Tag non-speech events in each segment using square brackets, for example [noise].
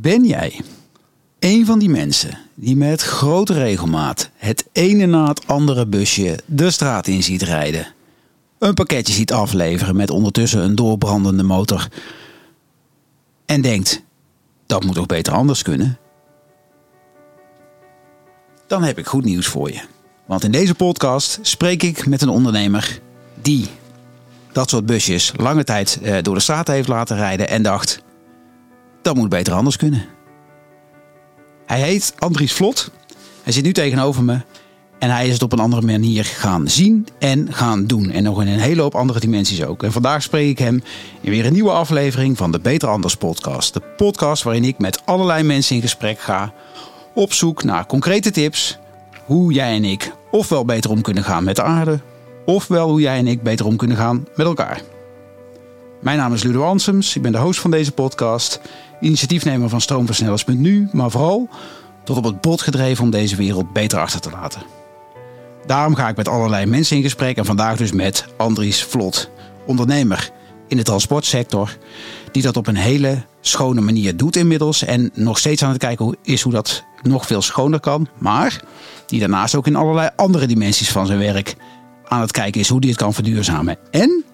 Ben jij een van die mensen die met grote regelmaat het ene na het andere busje de straat in ziet rijden? Een pakketje ziet afleveren met ondertussen een doorbrandende motor. En denkt, dat moet toch beter anders kunnen? Dan heb ik goed nieuws voor je. Want in deze podcast spreek ik met een ondernemer die dat soort busjes lange tijd eh, door de straat heeft laten rijden en dacht, dat moet beter anders kunnen. Hij heet Andries Vlot. Hij zit nu tegenover me. En hij is het op een andere manier gaan zien en gaan doen. En nog in een hele hoop andere dimensies ook. En vandaag spreek ik hem in weer een nieuwe aflevering van de Beter Anders podcast. De podcast waarin ik met allerlei mensen in gesprek ga. Op zoek naar concrete tips. Hoe jij en ik ofwel beter om kunnen gaan met de aarde. Ofwel hoe jij en ik beter om kunnen gaan met elkaar. Mijn naam is Ludo Ansems. Ik ben de host van deze podcast initiatiefnemer van Stroomversnellers.nu, maar vooral tot op het bot gedreven om deze wereld beter achter te laten. Daarom ga ik met allerlei mensen in gesprek en vandaag dus met Andries Vlot, ondernemer in de transportsector, die dat op een hele schone manier doet inmiddels en nog steeds aan het kijken is hoe dat nog veel schoner kan, maar die daarnaast ook in allerlei andere dimensies van zijn werk aan het kijken is hoe die het kan verduurzamen. En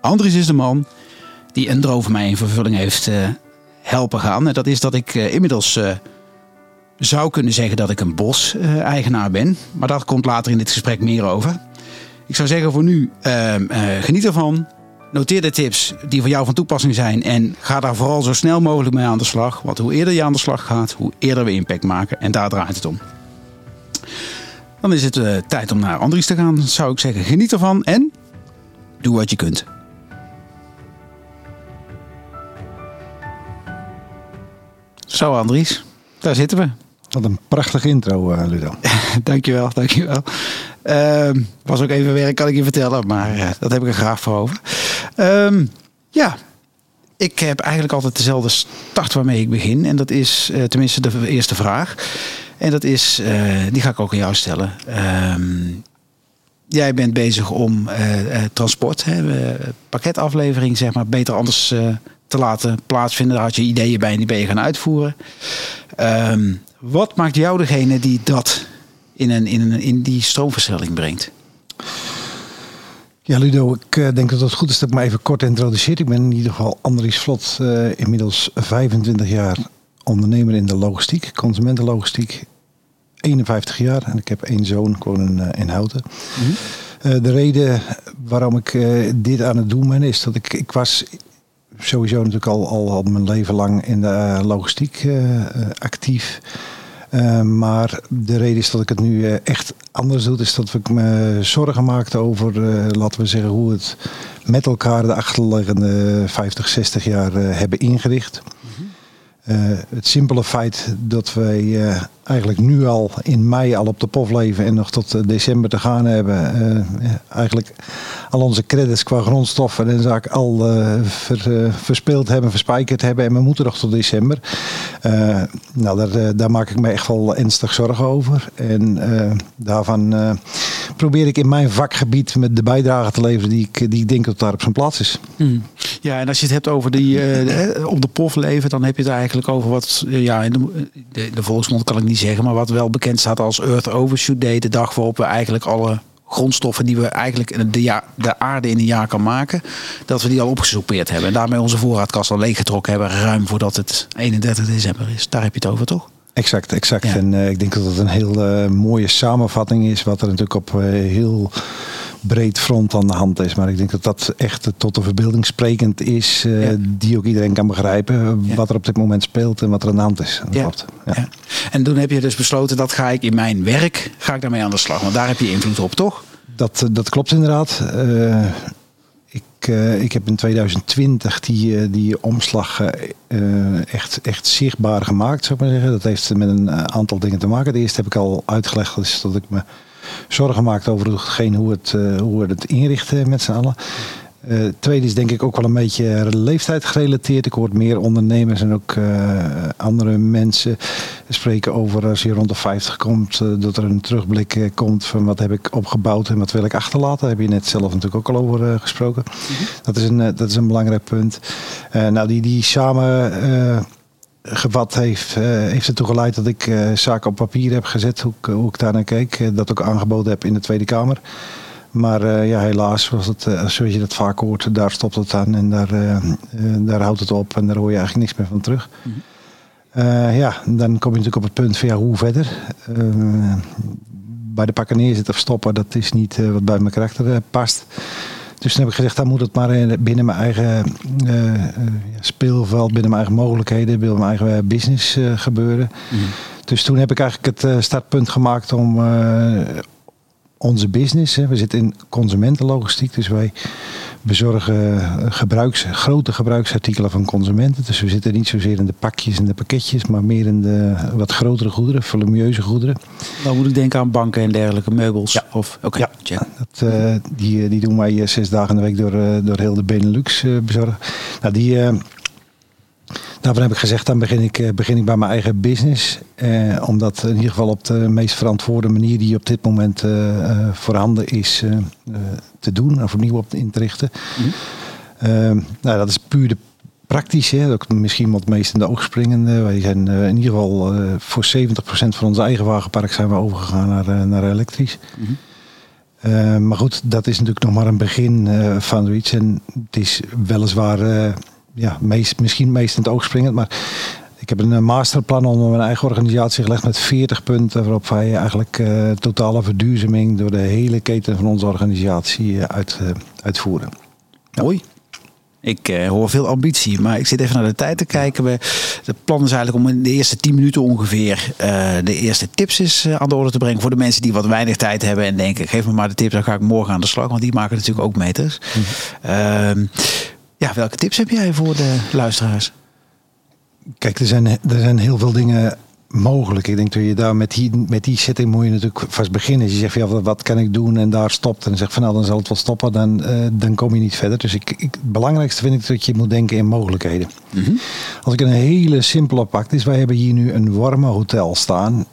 Andries is de man die een droom van mij in vervulling heeft uh, helpen gaan. En dat is dat ik uh, inmiddels uh, zou kunnen zeggen dat ik een bos-eigenaar ben. Maar dat komt later in dit gesprek meer over. Ik zou zeggen voor nu, ehm, geniet ervan. Noteer de tips die voor jou van toepassing zijn. En ga daar vooral zo snel mogelijk mee aan de slag. Want hoe eerder je aan de slag gaat, hoe eerder we impact maken. En daar draait het om. Dan is het tijd om naar Andries te gaan, zou ik zeggen. Geniet ervan en doe wat je kunt. Zo, Andries, daar zitten we. Wat een prachtige intro, uh, Ludo. [laughs] dankjewel, dankjewel. Uh, was ook even werk, kan ik je vertellen, maar uh, dat heb ik er graag voor over. Uh, ja, ik heb eigenlijk altijd dezelfde start waarmee ik begin. En dat is uh, tenminste de eerste vraag. En dat is, die ga ik ook aan jou stellen. Ehm, jij bent bezig om transport, hè, pakketaflevering, zeg maar, beter anders te laten plaatsvinden. Daar had je ideeën bij en die ben je gaan uitvoeren. Um, wat maakt jou degene die dat in, een, in, een, in die stroomversnelling brengt? Ja, Ludo, ik uh, denk dat het goed is dat ik me even kort introduceer. Ik ben in ieder geval Andries Vlot, uh, inmiddels 25 jaar ondernemer in de logistiek, consumentenlogistiek. 51 jaar en ik heb één zoon, ik woon in, uh, in Houten. Mm -hmm. de reden waarom ik dit aan het doen ben, is dat ik, ik was sowieso natuurlijk al, al, al mijn leven lang in de uh, logistiek uh, actief. Uh, maar de reden is dat ik het nu echt anders doe, is dat ik me zorgen maakte over, laten we zeggen, hoe het met elkaar de achterliggende 50, 60 jaar hebben ingericht. Uh, het simpele feit dat wij uh, eigenlijk nu al in mei al op de pof leven en nog tot uh, december te gaan hebben. eigenlijk al onze credits qua grondstoffen en zaak al ver, verspeeld hebben, verspijkerd hebben. En we moeten nog tot december. nou, daar, daar, maak ik me echt wel ernstig zorgen over. En daarvan probeer ik in mijn vakgebied met de bijdrage te leveren die ik, die ik denk dat daar op zijn plaats is. Hmm. Ja, en als je het hebt over die op de pof leven, dan heb je het eigenlijk over wat, ja, in de, de, de, volksmond kan ik niet zeggen, maar wat wel bekend staat als Earth Overshoot Day, de dag waarop we eigenlijk alle grondstoffen die we eigenlijk de, ja, de aarde in een jaar kan maken, dat we die al opgesoupeerd hebben. En daarmee onze voorraadkast al leeggetrokken hebben, ruim voordat het 31 december is. Daar heb je het over, toch? Exact, exact. Ja. En uh, ik denk dat het een heel uh, mooie samenvatting is, wat er natuurlijk op uh, heel breed front aan de hand is. Maar ik denk dat dat echt tot de verbeelding sprekend is, ja. die ook iedereen kan begrijpen. Ja. Wat er op dit moment speelt en wat er aan de hand is. Dat ja. klopt. En toen heb je dus besloten, dat ga ik in mijn werk, ga ik daarmee aan de slag. Want daar heb je invloed op, toch? Dat, dat klopt inderdaad. Uh, ik, uh, ik heb in 2020 die, die omslag uh, echt, echt zichtbaar gemaakt, zou maar zeggen. Dat heeft met een aantal dingen te maken. De eerste heb ik al uitgelegd, dus dat ik me zorgen maakt over hetgeen hoe het, hoe we het inrichten met z'n allen. Uh, tweede is denk ik ook wel een beetje leeftijd gerelateerd. Ik hoor meer ondernemers en ook uh, andere mensen spreken over als je rond de 50 komt, uh, dat er een terugblik komt van wat heb ik opgebouwd en wat wil ik achterlaten. Daar heb je net zelf natuurlijk ook al over gesproken. Mm -hmm. dat, is een, dat is een belangrijk punt. nou, die, die samen gevat heeft, uh, heeft ertoe geleid dat ik uh, zaken op papier heb gezet, hoe, hoe ik daar naar keek. dat ook aangeboden heb in de Tweede Kamer. Maar ja, helaas was het, zoals je dat vaak hoort, daar stopt het aan en daar, daar houdt het op en daar hoor je eigenlijk niks meer van terug. Mm ja, dan kom je natuurlijk op het punt van ja, hoe verder bij de pakken neerzitten of stoppen, dat is niet wat bij mijn karakter past. Dus toen heb ik gezegd, dan moet het maar binnen mijn eigen uh, speelveld, binnen mijn eigen mogelijkheden, binnen mijn eigen business uh, gebeuren. Mm. Dus toen heb ik eigenlijk het startpunt gemaakt om onze business. Hè, we zitten in consumentenlogistiek, dus wij bezorgen gebruiks, grote gebruiksartikelen van consumenten. Dus we zitten niet zozeer in de pakjes en de pakketjes, maar meer in de wat grotere goederen, volumineuze goederen. Dan moet ik denken aan banken en dergelijke meubels. Ja, of, okay. ja dat, uh, die, die doen wij zes dagen in de week door, uh, door heel de Benelux uh, bezorgen. Nou, die Daarvan heb ik gezegd, dan begin ik, begin ik bij mijn eigen business. Eh, omdat in ieder geval op de meest verantwoorde manier die op dit moment uh, voorhanden is te doen. Of opnieuw op in te richten. Mm nou, dat is puur de praktische. Dat misschien wat meest in de oog springende. Wij zijn in ieder geval voor 70% van ons eigen wagenpark zijn we overgegaan naar, naar elektrisch. Mm maar goed, dat is natuurlijk nog maar een begin van zoiets. En het is weliswaar ja, meest, misschien meest in het oog springend. Maar ik heb een eh, masterplan onder mijn eigen organisatie gelegd met 40 punten. Waarop wij eigenlijk uh, totale verduurzaming door de hele keten van onze organisatie uh, uit, uitvoeren. Mooi. Ik hoor veel ambitie, maar ik zit even naar de tijd te kijken. We, het plan is eigenlijk om in de eerste 10 minuten ongeveer de eerste tips is, aan de orde te brengen. Voor de mensen die wat weinig tijd hebben en denken: geef me maar de tips, dan ga ik morgen aan de slag. Want die maken natuurlijk ook meters. Mm ja, welke tips heb jij voor de luisteraars? Kijk, er zijn, er zijn heel veel dingen mogelijk. Ik denk dat je daar met die, met die setting moet je natuurlijk vast beginnen. Als je zegt, ja, wat kan ik doen en daar stopt. En zegt van nou, dan zal het wel stoppen. Dan, uh, dan kom je niet verder. Dus ik, ik, het belangrijkste vind ik dat je moet denken in mogelijkheden. Mhm. Als ik een hele simpele pak is, wij hebben hier nu een warme hotel staan.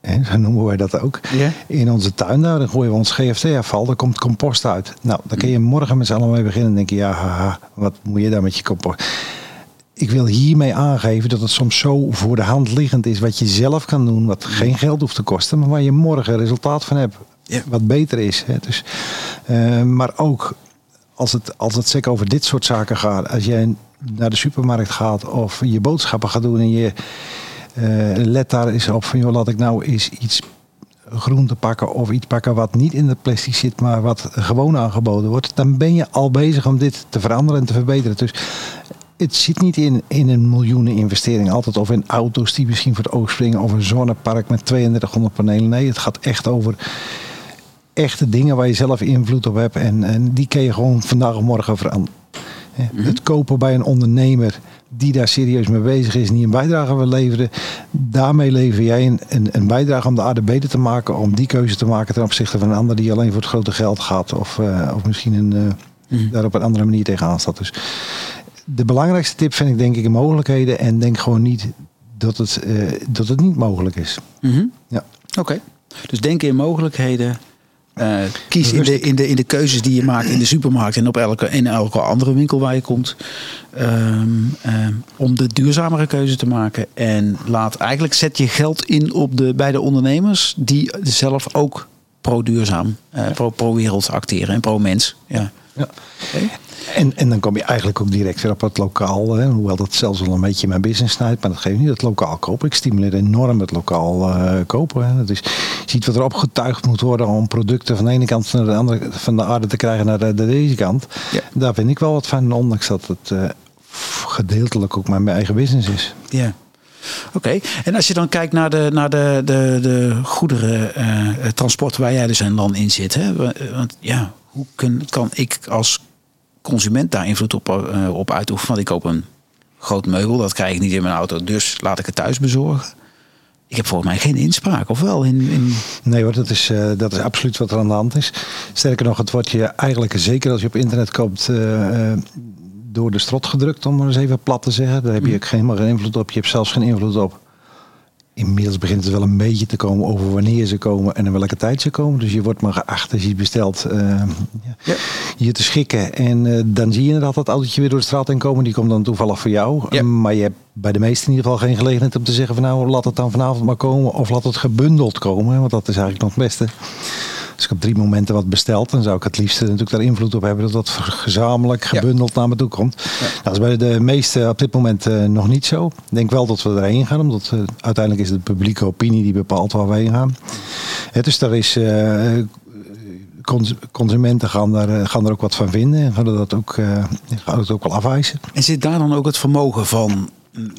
Hè, zo noemen wij dat ook. In onze tuin daar, dan gooien we ons GFT-afval, daar komt compost uit. Nou, dan kun je morgen met z'n allen mee beginnen en denken, ja, haha, wat moet je daar met je compost? Ik wil hiermee aangeven dat het soms zo voor de hand liggend is wat je zelf kan doen, wat geen geld hoeft te kosten, maar waar je morgen resultaat van hebt, wat beter is. Hè. Dus, uh, maar ook als het, als het zeker over dit soort zaken gaat, als jij naar de supermarkt gaat of je boodschappen gaat doen en je let daar eens op van, joh, laat ik nou eens iets groente pakken of iets pakken wat niet in het plastic zit, maar wat gewoon aangeboden wordt, dan ben je al bezig om dit te veranderen en te verbeteren. Dus het zit niet in, in een miljoenen investering altijd of in auto's die misschien voor het oog springen of een zonnepark met 3200 panelen. Nee, het gaat echt over echte dingen waar je zelf invloed op hebt en, en die kun je gewoon vandaag of morgen veranderen. Mhm. Het kopen bij een ondernemer die daar serieus mee bezig is en die een bijdrage wil leveren. Daarmee lever jij een, een, een, bijdrage om de aarde beter te maken. Om die keuze te maken ten opzichte van een ander die alleen voor het grote geld gaat. Of, uh, of misschien een, uh, daar op een andere manier tegenaan staat. Dus de belangrijkste tip vind ik denk ik in mogelijkheden. En denk gewoon niet dat het, uh, dat het niet mogelijk is. Mhm. ja. Oké. Dus denken in mogelijkheden. Uh, kies in de, in, de, in de keuzes die je maakt in de supermarkt en op elke, in elke andere winkel waar je komt. Um, um, om de duurzamere keuze te maken. En laat eigenlijk zet je geld in op de, bij de ondernemers die zelf ook pro-duurzaam, uh, pro-wereld pro acteren en pro-mens. Ja. Ja. En, en dan kom je eigenlijk ook direct weer op het lokaal. Hè. Hoewel dat zelfs wel een beetje mijn business snijdt. Maar dat geeft niet het lokaal kopen. Ik stimuleer enorm het lokaal uh, kopen. Hè. Dat is, je ziet wat er opgetuigd moet worden om producten van de ene kant naar de andere van de aarde te krijgen naar de, de deze kant. Ja. Daar vind ik wel wat van. Ondanks dat het uh, gedeeltelijk ook mijn eigen business is. Ja. Oké, en als je dan kijkt naar de, naar de, de, de goederen uh, transport waar jij dus en dan in zit. Hè? Want ja, hoe kun, kan ik als consument daar invloed op, uh, op uitoefenen. Want ik koop een groot meubel, dat krijg ik niet in mijn auto, dus laat ik het thuis bezorgen. Ik heb volgens mij geen inspraak, of wel? In, in... Nee hoor, dat is, uh, dat is absoluut wat er aan de hand is. Sterker nog, het wordt je eigenlijk, zeker als je op internet koopt, uh, door de strot gedrukt, om maar eens even plat te zeggen. Daar heb je mm. geen, geen invloed op. Je hebt zelfs geen invloed op Inmiddels begint het wel een beetje te komen over wanneer ze komen en in welke tijd ze komen. Dus je wordt maar geacht als je bestelt uh, ja. je te schikken. En uh, dan zie je inderdaad dat autootje weer door de straat heen komen. Die komt dan toevallig voor jou. Ja. Maar je hebt bij de meesten in ieder geval geen gelegenheid om te zeggen van nou laat het dan vanavond maar komen. Of laat het gebundeld komen. Want dat is eigenlijk nog het beste. Als ik op drie momenten wat besteld, dan zou ik het liefst natuurlijk daar invloed op hebben dat dat gezamenlijk gebundeld naar me toe komt. Ja. Dat is bij de meeste op dit moment uh, nog niet zo. Ik denk wel dat we erheen gaan, omdat uh, uiteindelijk is het de publieke opinie die bepaalt waar we heen gaan. Dus daar is. Consumenten gaan daar, gaan er ook wat van vinden en gaan dat ook, gaan het ook wel afwijzen. En zit daar dan ook het vermogen van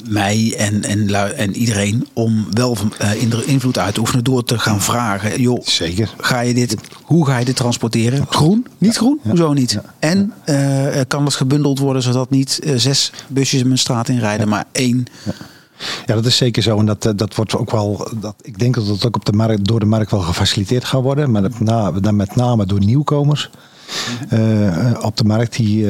mij en, en, en iedereen om wel uh, invloed uit te oefenen door te gaan vragen. Joh, Zeker. Ga je dit, hoe ga je dit transporteren? Groen? Niet groen? Ja. Hoezo niet? Ja. En uh, kan dat gebundeld worden zodat niet uh, zes busjes mijn straat inrijden, maar één. Ja, dat is zeker zo. En dat, dat wordt ook wel. Dat, ik denk dat dat ook op de markt, door de markt wel gefaciliteerd gaat worden. Maar na, met name door nieuwkomers. Uh, op de markt die,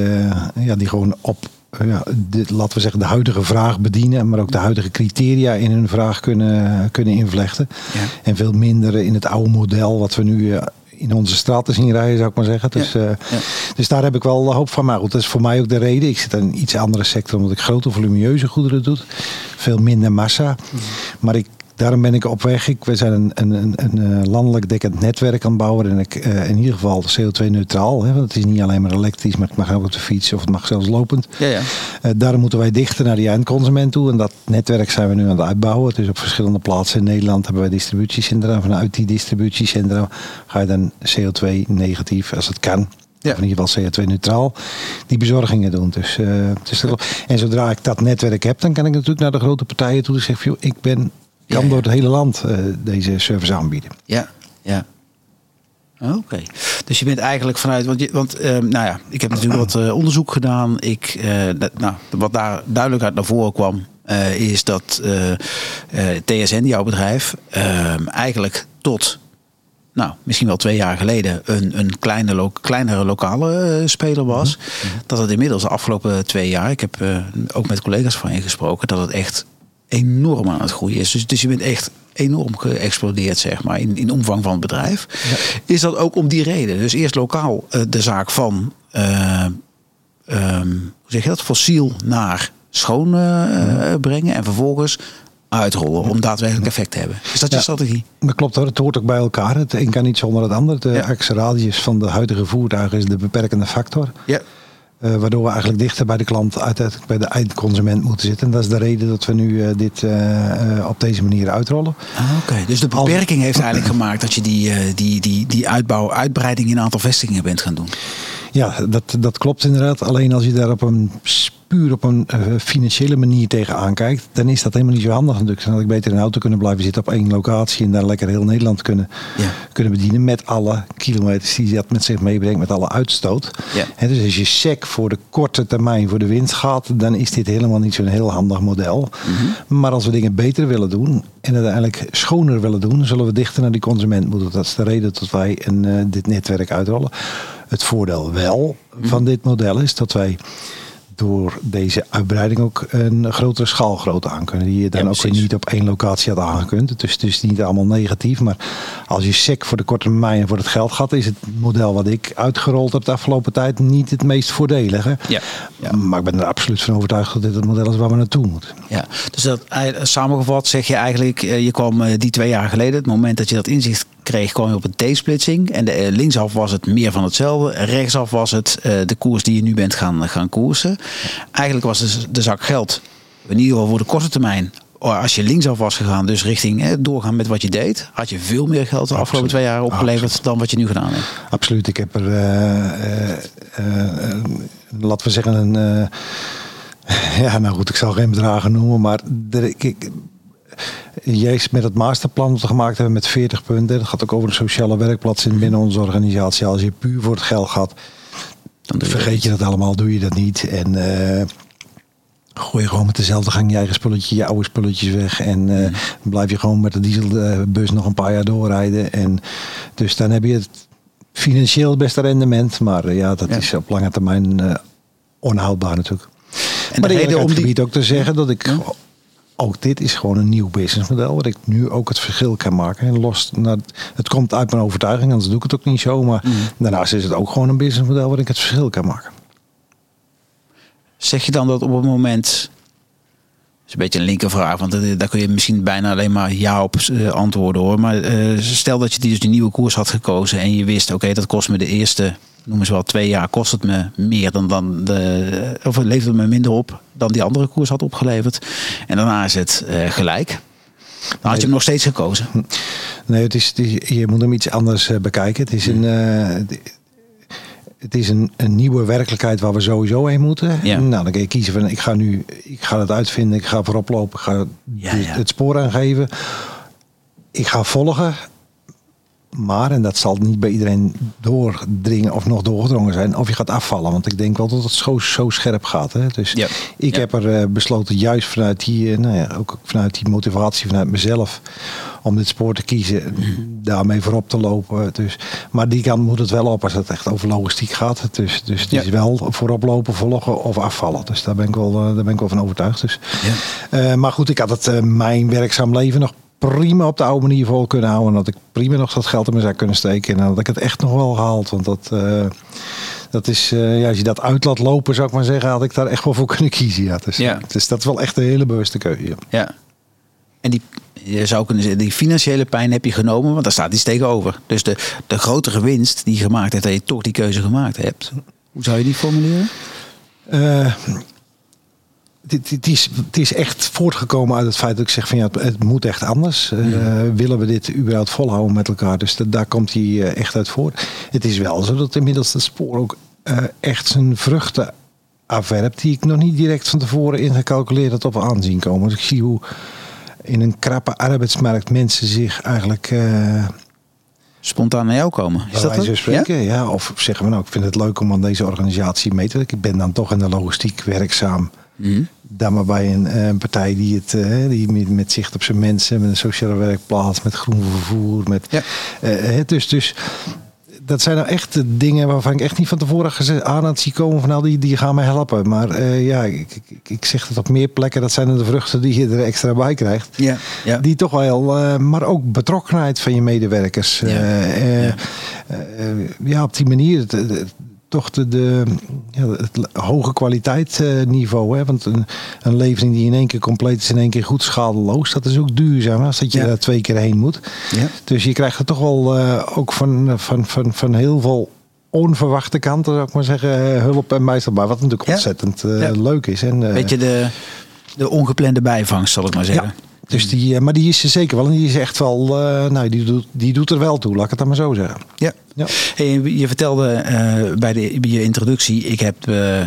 ja, die gewoon op ja, de, laten we zeggen, de huidige vraag bedienen, maar ook de huidige criteria in hun vraag kunnen, kunnen invlechten. Ja. En veel minder in het oude model wat we nu eh, in onze straten zien rijden, zou ik maar zeggen. Dus, ja. Uh, ja. dus daar heb ik wel hoop van. Maar goed, dat is voor mij ook de reden. Ik zit in een iets andere sector omdat ik grote volumineuze goederen doe. Veel minder massa. Mm. Maar ik daarom ben ik op weg. Ik, we zijn een, een, een, een eh, landelijk dekkend netwerk aan het bouwen. En ik, uh, in ieder geval CO2-neutraal. Want het is niet alleen maar elektrisch, maar het mag ook op de fiets of het mag zelfs lopend. Ja, ja. Uh, daarom moeten wij dichter naar die eindconsument toe. En dat netwerk zijn we nu aan het uitbouwen. Dus op verschillende plaatsen in Nederland hebben wij distributiecentra. Vanuit die distributiecentra ga je dan CO2-negatief, als het kan. Ja. In ieder geval CO2-neutraal, die bezorgingen doen. Dus, uh, dus en zodra ik dat netwerk heb, dan kan ik natuurlijk naar de grote partijen toe. Dus zeg, joh, ik ben kan door het hele land uh, deze service aanbieden. Ja, ja. Oké. Okay. Dus je bent eigenlijk vanuit, want, je, want uh, nou ja, ik heb natuurlijk wat uh, onderzoek gedaan. Ik, dat, nou, wat daar duidelijk uit naar voren kwam, is dat TSN, jouw bedrijf, ehm, eigenlijk tot, nou, misschien wel twee jaar geleden, een, een kleine lo kleinere lokale speler was. Mm -hmm. Dat het inmiddels de afgelopen twee jaar, ik heb ook met collega's van je gesproken, dat het echt enorm aan het groeien is. Dus, dus je bent echt enorm geëxplodeerd, zeg maar, in, in omvang van het bedrijf. Ja. Is dat ook om die reden? Dus eerst lokaal uh, de zaak van, uh, um, hoe zeg je dat, fossiel naar schoon uh, brengen en vervolgens uitrollen om daadwerkelijk effect te hebben. Is dat je ja, strategie? Dat klopt hoor, het hoort ook bij elkaar. Het een kan niet zonder het ander. De ja. van de huidige voertuigen is de beperkende factor. Ja. Uh, waardoor we eigenlijk dichter bij de klant, uiteindelijk bij de eindconsument moeten zitten. En dat is de reden dat we nu uh, dit uh, op deze manier uitrollen. Ah, Oké, okay. dus de beperking Als... heeft eigenlijk gemaakt dat je die, die, die, die uitbouw, uitbreiding in een aantal vestigingen bent gaan doen. Ja, dat, dat klopt inderdaad. Alleen als je daar op een puur op een uh, financiële manier tegenaan kijkt, dan is dat helemaal niet zo handig natuurlijk. Dan had ik beter in een auto kunnen blijven zitten op één locatie en daar lekker heel Nederland kunnen, ja. kunnen bedienen met alle kilometers die dat met zich meebrengt, met alle uitstoot. Ja. En dus als je sec voor de korte termijn voor de winst gaat, dan is dit helemaal niet zo'n heel handig model. Mm -hmm. Maar als we dingen beter willen doen en uiteindelijk schoner willen doen, zullen we dichter naar die consument moeten. Dat is de reden dat wij een, uh, dit netwerk uitrollen. Het voordeel wel van dit model is dat wij door deze uitbreiding ook een grotere schaalgrootte aan kunnen. Die je dan ja, ook weer niet op één locatie had aangekund. Dus het is niet allemaal negatief. Maar als je sec voor de korte termijn voor het geld gaat, is het model wat ik uitgerold heb de afgelopen tijd niet het meest voordelige. Ja. ja. Maar ik ben er absoluut van overtuigd dat dit het model is waar we naartoe moeten. Ja, dus dat, samengevat zeg je eigenlijk, je kwam die twee jaar geleden, het moment dat je dat inzicht kreeg, kwam je op een T-splitsing. En de, linksaf was het meer van hetzelfde. Rechtsaf was het uh, de koers die je nu bent gaan, gaan koersen. Eigenlijk was de, de zak geld, in ieder geval voor de korte termijn, als je linksaf was gegaan, dus richting hè, doorgaan met wat je deed, had je veel meer geld de afgelopen twee jaar opgeleverd Absoluut. dan wat je nu gedaan hebt. Absoluut. Ik heb er, uh, uh, uh, laten we zeggen, een. [laughs] ja, nou goed, ik zal geen bedragen noemen, maar er, ik, juist met het masterplan dat we gemaakt hebben met 40 punten. Dat gaat ook over de sociale werkplaats in binnen onze organisatie. Als je puur voor het geld gaat, dan vergeet je dat allemaal, doe je dat niet. En uh, gooi je gewoon met dezelfde gang je eigen spulletje, je oude spulletjes weg. En uh, mm. blijf je gewoon met de dieselbus nog een paar jaar doorrijden. En dus dan heb je het financieel beste rendement. Maar uh, ja, dat ja. is op lange termijn onhoudbaar natuurlijk. En maar de reden om die... ook te zeggen dat ik... Ja ook dit is gewoon een nieuw businessmodel. Waar ik nu ook het verschil kan maken. En los, nou, het komt uit mijn overtuiging, anders doe ik het ook niet zo. Maar Mhm. daarnaast is het ook gewoon een businessmodel waar ik het verschil kan maken. Zeg je dan dat op het moment. Dat is een beetje een linkervraag, want daar kun je misschien bijna alleen maar ja op eh, antwoorden hoor. Maar eh, stel dat je die, dus die nieuwe koers had gekozen en je wist, oké, dat kost me de eerste, noem eens wel, twee jaar, kost het me meer dan, dan de, of het levert het me minder op dan die andere koers had opgeleverd. En daarna is het eh, gelijk. Dan had je hem nog steeds gekozen. Nee, het is, het is- je moet hem iets anders eh, bekijken. Het is een, eh, het- is een, een nieuwe werkelijkheid waar we sowieso heen moeten. Ja. Nou, dan kun je kiezen van ik ga nu, ik ga het uitvinden, ik ga voorop lopen, ik ga Ja, de- ja. het spoor aangeven. Ik ga volgen. Maar, en dat zal niet bij iedereen doordringen of nog doorgedrongen zijn, of je gaat afvallen. Want ik denk wel dat het zo, zo scherp gaat. Hè? Dus Ja. ik Ja. heb er eh, besloten, juist vanuit die, eh, nou ja, ook vanuit die motivatie vanuit mezelf, om dit spoor te kiezen, daarmee voorop te lopen. Dus, maar die kant moet het wel op als het echt over logistiek gaat. Dus, dus het Ja. is wel voorop lopen, volgen of afvallen. Dus daar ben ik wel, eh, daar ben ik wel van overtuigd. Dus. Maar goed, ik had het mijn werkzaam leven nog prima op de oude manier vol kunnen houden. En dat ik prima nog dat geld in mijn zak kunnen steken. En dat ik het echt nog wel gehaald. Want dat, eh, dat is, eh, ja, als je dat uit laat lopen, zou ik maar zeggen, had ik daar echt wel voor kunnen kiezen. Ja. Dus, Ja. dus dat is wel echt een hele bewuste keuze. ja. Ja. En die, je zou kunnen zeggen, die financiële pijn heb je genomen, want daar staat iets tegenover. Dus de, de grotere winst die je gemaakt hebt, dat je toch die keuze gemaakt hebt. Hoe zou je die formuleren? Eh, dit, dit is, het is echt voortgekomen uit het feit dat ik zeg van ja, het, het moet echt anders. Eh, Willen we dit überhaupt volhouden met elkaar? Dus dat- daar komt hij eh, echt uit voort. Het is wel zo dat inmiddels het spoor ook eh, echt zijn vruchten afwerpt die ik nog niet direct van tevoren ingecalculeerd had op aanzien komen. Dus ik zie hoe in een krappe arbeidsmarkt mensen zich eigenlijk Spontaan naar jou komen. Is dat het? van spreken, ja? Of zeggen we nou, ik vind het leuk om aan deze organisatie mee te werken. Ik ben dan toch in de logistiek werkzaam. Mhm. Dan maar bij een, eh, een partij die, het, eh, die met, met zicht op zijn mensen, met een sociale werkplaats, met groen vervoer. Met, Ja. eh, dus, dus dat zijn nou echt de dingen waarvan ik echt niet van tevoren aan had zien komen van nou, die, die gaan mij helpen. Maar ja, ik, ik, ik zeg het op meer plekken, dat zijn de vruchten die je er extra bij krijgt. Ja. Ja. Die toch wel, eh, maar ook betrokkenheid van je medewerkers. Ja. Ja. ja, op die manier. het- het- toch de, de, ja, het hoge kwaliteit eh, niveau. Hè? Want een, een levering die in één keer compleet is, in één keer goed schadeloos. Dat is ook duurzaam. Als dat je Ja. daar twee keer heen moet. Ja. Dus je krijgt er toch wel eh, ook van, van, van, van heel veel onverwachte kanten, zou ik maar zeggen, eh, hulp en bijstand bij. Wat natuurlijk ontzettend eh, leuk is. En, eh, Beetje de, de ongeplande bijvangst, zal ik maar zeggen. Dus die, eh, maar die is er zeker wel. En die is echt wel, eh, nou, die doet, die doet er wel toe, laat ik het dan maar zo zeggen. Ja. Ja. Hey, je vertelde eh, bij, de, bij je introductie, ik, heb,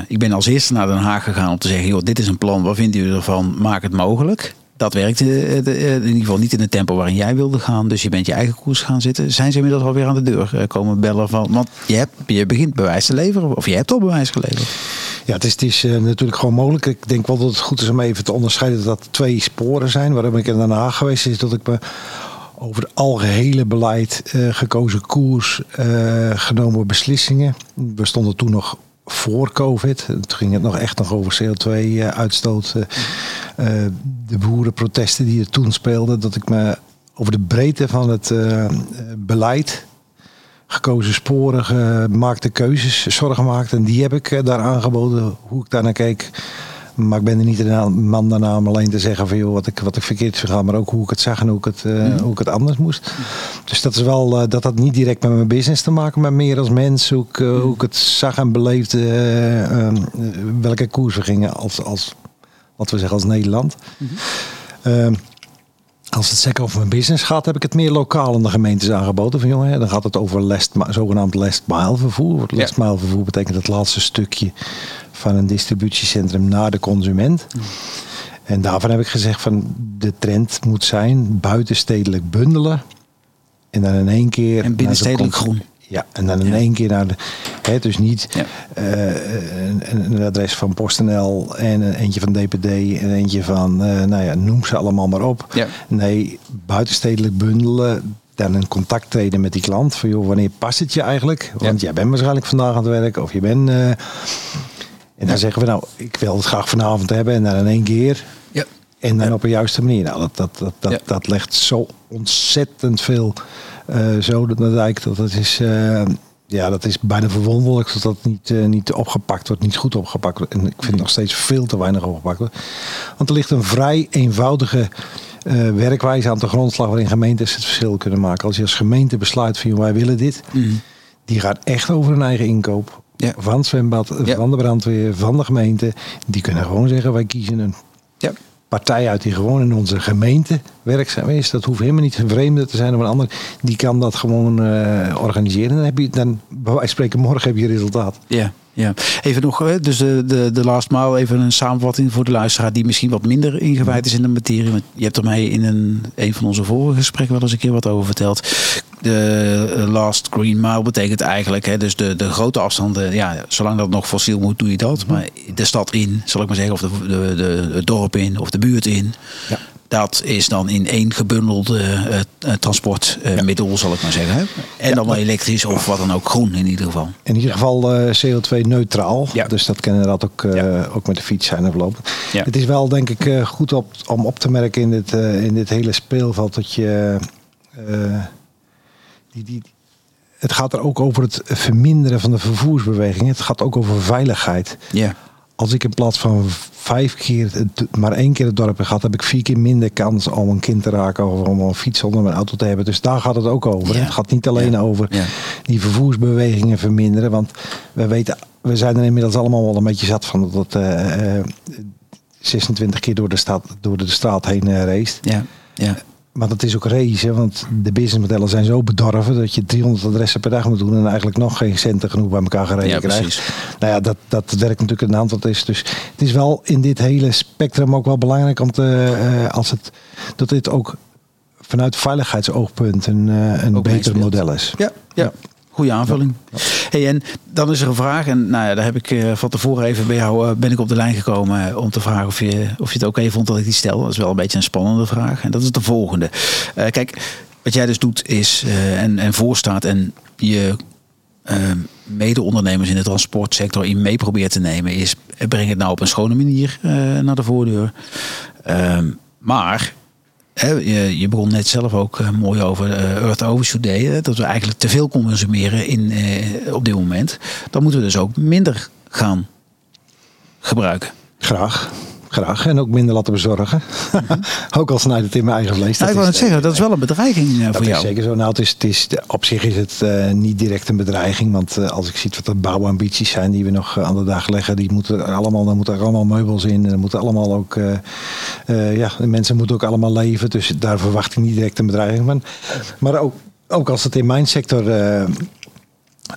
ik ben als eerste naar Den Haag gegaan om te zeggen, joh, dit is een plan, wat vindt u ervan? Maak het mogelijk. Dat werkte eh, de- eh, in ieder geval niet in het tempo waarin jij wilde gaan. Dus je bent je eigen koers gaan zitten. Zijn ze inmiddels alweer aan de deur eh, komen bellen van... Want je, hebt, je begint bewijs te leveren. Of je hebt al bewijs geleverd. Ja, het is, het is eh, natuurlijk gewoon mogelijk. Ik denk wel dat het goed is om even te onderscheiden dat twee sporen zijn. Waarom ik in Den Haag geweest is dat ik me over het algehele beleid, eh, gekozen koers, eh, genomen beslissingen. We stonden toen nog voor COVID. Toen ging het nog echt nog over CO2-uitstoot. eh, de boerenprotesten die er toen speelden. Dat ik me over de breedte van het eh, beleid gekozen sporen, gemaakte keuzes, zorgen gemaakt. En die heb ik eh, daar aangeboden, hoe ik daar naar keek. Maar ik ben er niet de man daarna om alleen te zeggen van joh, wat ik, wat ik verkeerd is gegaan, maar ook hoe ik het zag en hoe ik het, eh, hoe ik het anders moest. Dus dat is wel, eh, dat had niet direct met mijn business te maken, maar meer als mens, hoe ik, eh, hoe ik het zag en beleefde, eh, eh, welke koers we gingen als, als, wat we zeggen, als Nederland. Ehm, als het zeker over mijn business gaat, heb ik het meer lokaal aan de gemeentes aangeboden. Van jongen, dan gaat het over last, zogenaamd last mile vervoer. Last mile vervoer betekent het laatste stukje van een distributiecentrum naar de consument. En daarvan heb ik gezegd van de trend moet zijn buitenstedelijk bundelen. En dan in één keer... En binnenstedelijk groen. Ja, en dan in één keer naar de... Hè, dus niet Ja. eh, een, een adres van PostNL en een eentje van DPD en eentje van, eh, nou ja, noem ze allemaal maar op. Ja. Nee, buitenstedelijk bundelen, dan in contact treden met die klant. Van joh, wanneer past het je eigenlijk? Want jij bent waarschijnlijk vandaag aan het werk of je bent... eh, en dan zeggen we nou, ik wil het graag vanavond hebben en dan in één keer. Ja. En dan op een juiste manier. Nou, dat, dat, dat, dat, dat legt zo ontzettend veel zo de dijk. Dat, dat is, uh, ja, dat is bijna verwonderlijk dat dat niet, uh, niet opgepakt wordt, niet goed opgepakt wordt. En ik vind nog steeds veel te weinig opgepakt wordt. Want er ligt een vrij eenvoudige werkwijze aan de grondslag waarin gemeentes het verschil kunnen maken. Als je als gemeente besluit van wij willen dit, mm. die gaat echt over hun eigen inkoop. Ja. Van het zwembad, ja. van de brandweer, van de gemeente. Die kunnen gewoon zeggen wij kiezen een ja partij uit die gewoon in onze gemeente werkzaam is. Dat hoeft helemaal niet een vreemde te zijn of een ander. Die kan dat gewoon uh, organiseren. Dan heb je dan, wij spreken morgen heb je resultaat. Ja. Ja, even nog, dus de, de, de last mile, even een samenvatting voor de luisteraar die misschien wat minder ingewijd is in de materie. Want je hebt er mij in een, een van onze vorige gesprekken wel eens een keer wat over verteld. De eh, last green mile betekent eigenlijk, hè, dus de, de grote afstanden, ja, zolang dat nog fossiel moet, doe je dat. Maar de stad in, zal ik maar zeggen, of de, de, de, het dorp in, of de buurt in. Ja. Dat is dan in één gebundelde uh, transportmiddel, uh, zal ik maar zeggen. En dan wel elektrisch of wat dan ook groen in ieder geval. In ieder geval CO2-neutraal. Ja. Dus dat kan inderdaad ook, ook met de fiets zijn of lopen. Het is wel denk ik goed op, om op te merken in dit, in dit hele speelveld dat je... die, die, het gaat er ook over het verminderen van de vervoersbeweging. Het gaat ook over veiligheid. Ja als ik in plaats van vijf keer, maar één keer het dorp heb gehad, heb ik vier keer minder kans om een kind te raken of om een fiets onder mijn auto te hebben. Dus daar gaat het ook over. Het gaat niet alleen over die vervoersbewegingen verminderen. Want we weten, we zijn er inmiddels allemaal wel een beetje zat van dat uh, uh, 26 keer door de, stad, door de straat heen uh, race. Ja. Ja. Maar dat is ook race, want de businessmodellen zijn zo bedorven dat je 300 adressen per dag moet doen en eigenlijk nog geen centen genoeg bij elkaar gereden ja, krijgt. Precies. Nou ja, dat, dat werkt natuurlijk een aantal is. Dus het is wel in dit hele spectrum ook wel belangrijk om te, uh, als het, dat dit ook vanuit veiligheidsoogpunt een, uh, een beter model is. ja. ja. Goede aanvulling. Hey, en dan is er een vraag, en nou ja, daar heb ik uh, van tevoren even bij jou uh, ben ik op de lijn gekomen uh, om te vragen of je, of je het oké vond dat ik die stel. Dat is wel een beetje een spannende vraag. En dat is de volgende. kijk, wat jij dus doet is en, en voorstaat en je mede-ondernemers in de transportsector in mee probeert te nemen, is breng het nou op een schone manier naar de voordeur. Ehm, maar je, begon net zelf ook uh, mooi over uh, Earth Overshoot Day. dat we eigenlijk te veel consumeren in, uh, op dit moment. Dan moeten we dus ook minder gaan gebruiken. Graag. Graag. En ook minder laten bezorgen. Mhm. [laughs] ook al snijdt het in mijn eigen vlees. Nou, ik wil het zeggen, dat is wel een bedreiging uh, voor jou. Dat is zeker zo. Nou, het is, het is, op zich is het uh, niet direct een bedreiging. Want uh, als ik zie wat de bouwambities zijn die we nog aan de dag leggen. Die moeten allemaal, dan moeten er allemaal meubels in. En er moeten allemaal ook... ja, de mensen moeten ook allemaal leven. Dus daar verwacht ik niet direct een bedreiging van. Maar ook, ook als het in mijn sector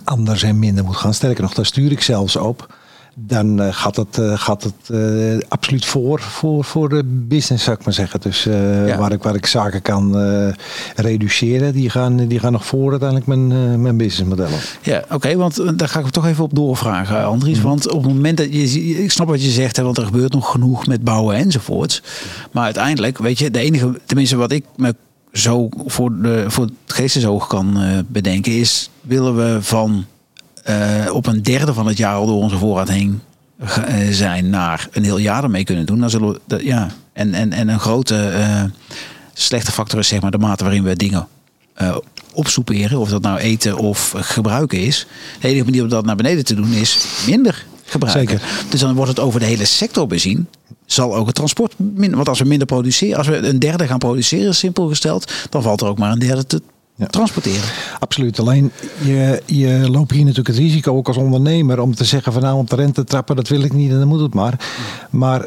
anders en minder moet gaan. Sterker nog, daar stuur ik zelfs op dan uh, gaat het, uh, gaat het uh, absoluut voor, voor, voor de business, zou ik maar zeggen. Dus ja. waar, ik, waar ik zaken kan reduceren, die gaan, die gaan nog voor uiteindelijk mijn, mijn businessmodellen. Ja, oké, want daar ga ik toch even op doorvragen, Andries. Mm. Want op het moment dat je, ik snap wat je zegt, hè, want er gebeurt nog genoeg met bouwen enzovoorts. Maar uiteindelijk, weet je, de enige, tenminste wat ik me zo voor, de, voor het geestesoog kan bedenken, is willen we van uh, op een derde van het jaar al door onze voorraad heen uh, zijn naar een heel jaar ermee kunnen doen, dan zullen we ja. En, en, en een grote uh, slechte factor is zeg maar de mate waarin we dingen opsoeperen, of dat nou eten of gebruiken is. De enige manier om dat naar beneden te doen is minder gebruiken. Zeker. Dus dan wordt het over de hele sector bezien. Zal ook het transport minder. Want als we minder produceren, als we een derde gaan produceren, simpel gesteld, dan valt er ook maar een derde te ja. transporteren. Absoluut. Alleen je, je loopt hier natuurlijk het risico ook als ondernemer om te zeggen van nou op de rente trappen, dat wil ik niet en dan moet het maar. Maar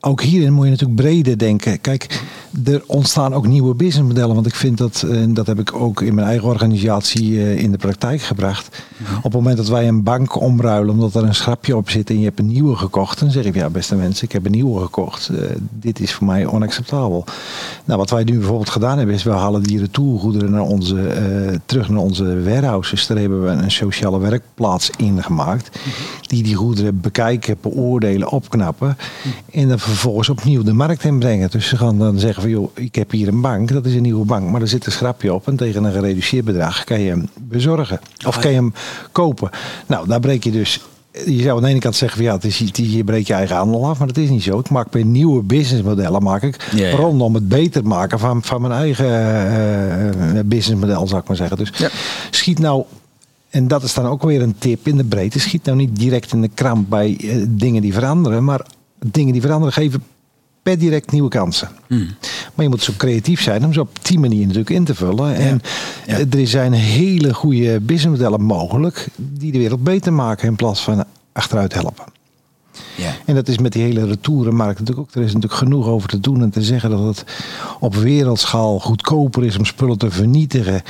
ook hierin moet je natuurlijk breder denken. Kijk, er ontstaan ook nieuwe businessmodellen. Want ik vind dat, en dat heb ik ook in mijn eigen organisatie eh, in de praktijk gebracht. Op het moment dat wij een bank omruilen omdat er een schrapje op zit en je hebt een nieuwe gekocht. Dan zeg ik, ja beste mensen, ik heb een nieuwe gekocht. Uh, dit is voor mij onacceptabel. Nou, wat wij nu bijvoorbeeld gedaan hebben is, we halen die retourgoederen naar onze, uh, terug naar onze warehouses. Daar hebben we een sociale werkplaats in gemaakt. Die die goederen bekijken, beoordelen, opknappen. En dan vervolgens opnieuw de markt inbrengen. Dus ze gaan dan zeggen van joh, ik heb hier een bank, dat is een nieuwe bank, maar er zit een schrapje op en tegen een gereduceerd bedrag kan je hem bezorgen. Of kan je hem kopen. Nou, daar breek je dus je zou aan de ene kant zeggen van ja, het is, je breekt je eigen handel af, maar dat is niet zo. Ik maak weer nieuwe businessmodellen, maak ik Ja, ja. rondom het beter maken van, van mijn eigen eh, businessmodel, zou ik maar zeggen. Dus Ja. schiet nou, en dat is dan ook weer een tip in de breedte, schiet nou niet direct in de kramp bij eh, dingen die veranderen, maar dingen die veranderen geven per direct nieuwe kansen. Hmm. Maar je moet zo creatief zijn om ze op die manier natuurlijk in te vullen. En Ja. eh, er zijn hele goede businessmodellen mogelijk die de wereld beter maken in plaats van achteruit helpen. Ja. En dat is met die hele retourenmarkt natuurlijk ook. Er is natuurlijk genoeg over te doen en te zeggen dat het op wereldschaal goedkoper is om spullen te vernietigen,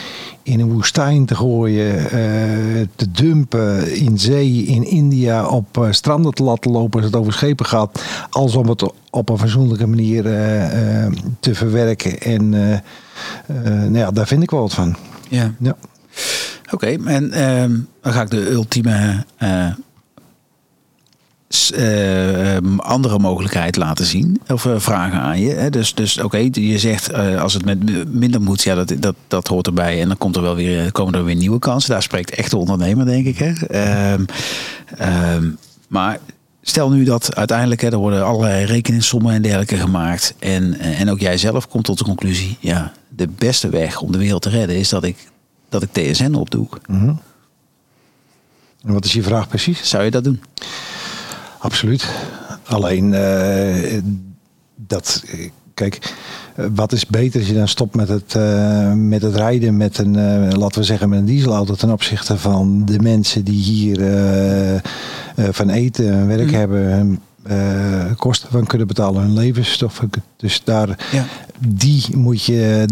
in een woestijn te gooien, eh, te dumpen, in zee, in India, op eh, stranden te laten lopen als het over schepen gaat, als om het op een fatsoenlijke manier eh, te verwerken. En nou ja, daar vind ik wel wat van. ja. Ja. Oké, en ehm, dan ga ik de ultieme eh, eh, ehm, andere mogelijkheid laten zien. Of eh, vragen aan je. Hè? Dus, dus oké, je zegt eh, als het met minder moet, ja, dat, dat, dat hoort erbij. En dan komt er wel weer, komen er weer nieuwe kansen. Daar spreekt echt de ondernemer, denk ik. Hè? Ehm, ehm, maar stel nu dat uiteindelijk, hè, er worden allerlei rekeningssommen en dergelijke gemaakt. En, en ook jij zelf komt tot de conclusie, ja, de beste weg om de wereld te redden is dat ik, dat ik TSN opdoe. Mhm. En wat is je vraag precies? Zou je dat doen? Absoluut. Alleen eh, dat, eh, kijk, wat is beter als je dan stopt met het, eh, met het rijden met een, laten we zeggen, met een dieselauto ten opzichte van de mensen die hier van eten en werk Mhm. hebben, hun kosten van kunnen betalen, hun levensstoffen. Dus daar, Ja. die moet je,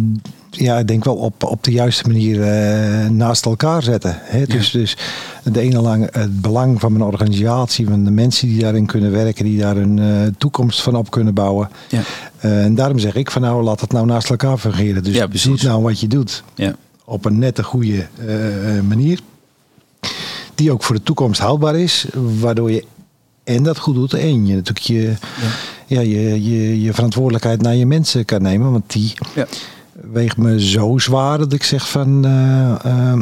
ja, ik denk wel op, op de juiste manier eh, naast elkaar zetten. Hè? Dus, dus de ene lang het belang van mijn organisatie, van de mensen die daarin kunnen werken, die daar een eh, toekomst van op kunnen bouwen. Ja. Eh, en daarom zeg ik van nou, laat het nou naast elkaar fungeren. Dus Ja, doe precies. nou wat je doet Ja. op een nette, goede manier. Die ook voor de toekomst houdbaar is. Waardoor je en dat goed doet. En je natuurlijk je, ja. je, je, je verantwoordelijkheid naar je mensen kan nemen. Want die Ja. Weegt me zo zwaar dat ik zeg van... eh, eh,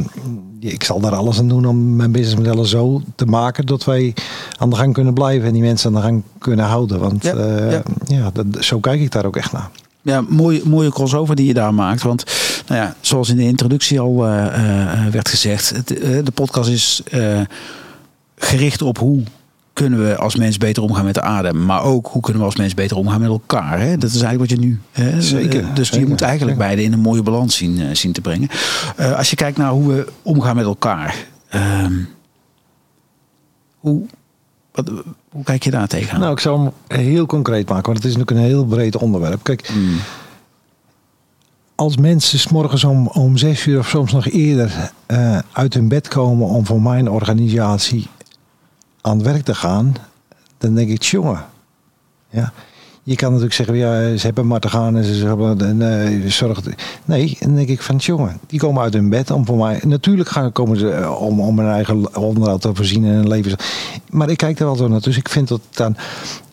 ik zal daar alles aan doen om mijn businessmodellen zo te maken... dat wij aan de gang kunnen blijven en die mensen aan de gang kunnen houden. Want Ja, eh, ja. ja, dat, zo kijk ik daar ook echt naar. Ja, mooie, mooie crossover die je daar maakt. Want nou ja, zoals in de introductie al werd gezegd, het, de podcast is gericht op hoe kunnen we als mens beter omgaan met de aarde. Maar ook hoe kunnen we als mens beter omgaan met elkaar. Hè? Dat is eigenlijk wat je nu... Hè? Zeker, Eh, Dus je zeker, moet eigenlijk zeker. beide in een mooie balans zien, eh, zien te brengen. Eh, als je kijkt naar hoe we omgaan met elkaar. ehm, hoe, wat, hoe kijk je daar tegenaan? Nou, ik zal hem heel concreet maken, want het is natuurlijk een heel breed onderwerp. Kijk, Mm, als mensen 's morgens om, om zes uur of soms nog eerder uit hun bed komen om voor mijn organisatie aan het werk te gaan, dan denk ik, jongen, ja. Je kan natuurlijk zeggen, ja, ze hebben maar te gaan en ze hebben nee, zorg. Nee, dan denk ik van, jongen, die komen uit hun bed om voor mij. Natuurlijk gaan komen ze om, om hun eigen onderhoud te voorzien en hun leven. Maar ik kijk er wel zo naar. Dus ik vind dat dan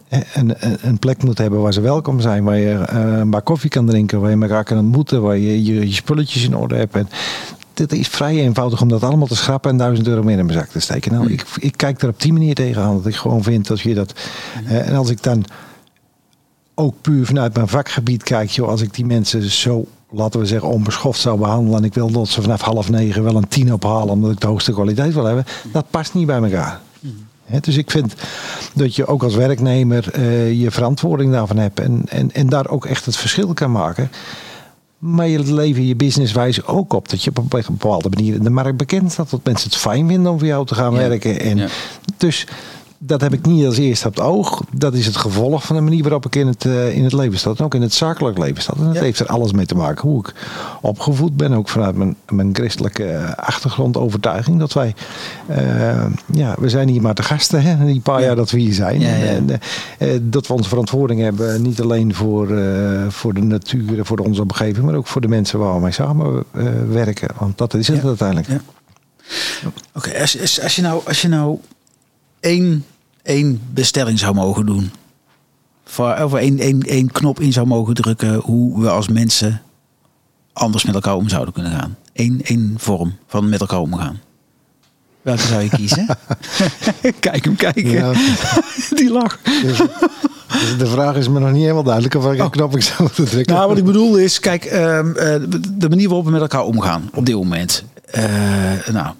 eh, een, een, plek moet hebben waar ze welkom zijn. Waar je bak koffie kan drinken. Waar je elkaar kan ontmoeten. Waar je je, je spulletjes in orde hebt. En dit is vrij eenvoudig om dat allemaal te schrappen en duizend euro meer in mijn zak te steken. Nou, ik, ik kijk er op die manier tegenaan. Dat ik gewoon vind dat je dat. eh, en als ik dan ook puur vanuit mijn vakgebied kijk, joh, als ik die mensen zo, laten we zeggen, onbeschoft zou behandelen. En ik wil dat ze vanaf half negen wel een tien ophalen omdat ik de hoogste kwaliteit wil hebben. Dat past niet bij elkaar. Dus ik vind dat je ook als werknemer eh, je verantwoording daarvan hebt. En, en, en daar ook echt het verschil kan maken. Maar je leven je businesswijze ook op. Dat je op een bepaalde manier in de markt bekend staat. Dat mensen het fijn vinden om voor jou te gaan Ja. werken. En Ja. Dus dat heb ik niet als eerste op het oog. Dat is het gevolg van de manier waarop ik in het, eh, in het leven sta. En ook in het zakelijk leven sta. En dat Ja. heeft er alles mee te maken. Hoe ik opgevoed ben. Ook vanuit mijn, mijn christelijke eh, achtergrond overtuiging. Dat wij, eh, ja, we zijn hier maar te gasten. Hè, die paar Ja. jaar dat we hier zijn. Ja. En, dat we onze verantwoording hebben. Niet alleen voor, voor de natuur en voor onze omgeving. Maar ook voor de mensen waar we mee samen eh, werken. Want dat is het uiteindelijk. Ja. Oké, als, als, als je nou, als je nou één, één bestelling zou mogen doen. Voor, of één, één, één knop in zou mogen drukken hoe we als mensen anders met elkaar om zouden kunnen gaan. Eén, één vorm van met elkaar omgaan. Welke zou je kiezen? [laughs] Kijk hem kijken. Ja. [laughs] Die lach. Dus, dus de vraag is me nog niet helemaal duidelijk of ik een knop ik zou moeten drukken. Nou, wat ik bedoel is, kijk, ehm, eh, de manier waarop we met elkaar omgaan op dit moment. Eh, nou,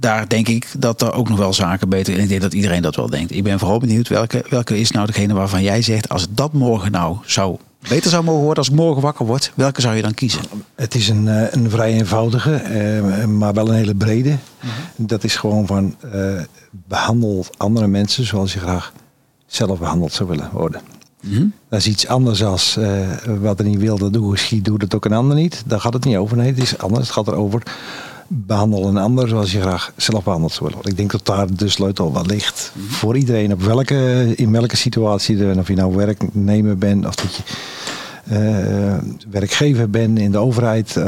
daar denk ik dat er ook nog wel zaken beter. En ik denk dat iedereen dat wel denkt. Ik ben vooral benieuwd welke, welke is nou degene waarvan jij zegt, als dat morgen nou zou beter zou mogen worden, als ik morgen wakker word, welke zou je dan kiezen? Het is een, eh, een vrij eenvoudige, eh, maar wel een hele brede. Dat is gewoon van eh, behandel andere mensen zoals je graag zelf behandeld zou willen worden. Dat is iets anders als wat er niet wil, dat doe schiet, doe dat ook een ander niet. Daar gaat het niet over. Nee, het is anders. Het gaat erover behandel een ander zoals je graag zelf behandeld zou willen. Ik denk dat daar de sleutel wel ligt. Voor iedereen, op welke, in welke situatie, er, of je nou werknemer bent of dat je eh, werkgever bent in de overheid eh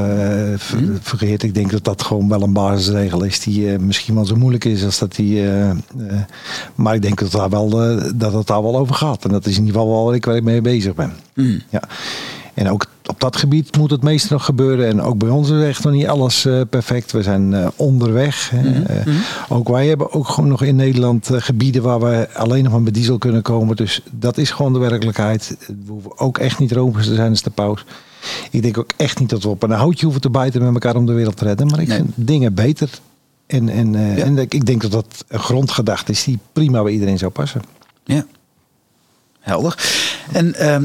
ver- vergeet. Ik denk dat dat gewoon wel een basisregel is die eh, misschien wel zo moeilijk is als dat die. maar ik denk dat, daar wel, dat het daar wel over gaat. En dat is in ieder geval wel waar ik, waar ik mee bezig ben. Ja. En ook op dat gebied moet het meeste nog gebeuren. En ook bij ons is echt nog niet alles eh, perfect. We zijn eh, onderweg. hè. Eh, Ook wij hebben ook gewoon nog in Nederland gebieden waar we alleen nog maar met diesel kunnen komen. Dus dat is gewoon de werkelijkheid. We hoeven ook echt niet romers te zijn als de paus. Ik denk ook echt niet dat we op een houtje hoeven te bijten met elkaar om de wereld te redden. Maar ik Nee. vind dingen beter. En, en, en ik ik denk dat dat een grondgedachte is die prima bij iedereen zou passen. Ja. Helder. En ehm,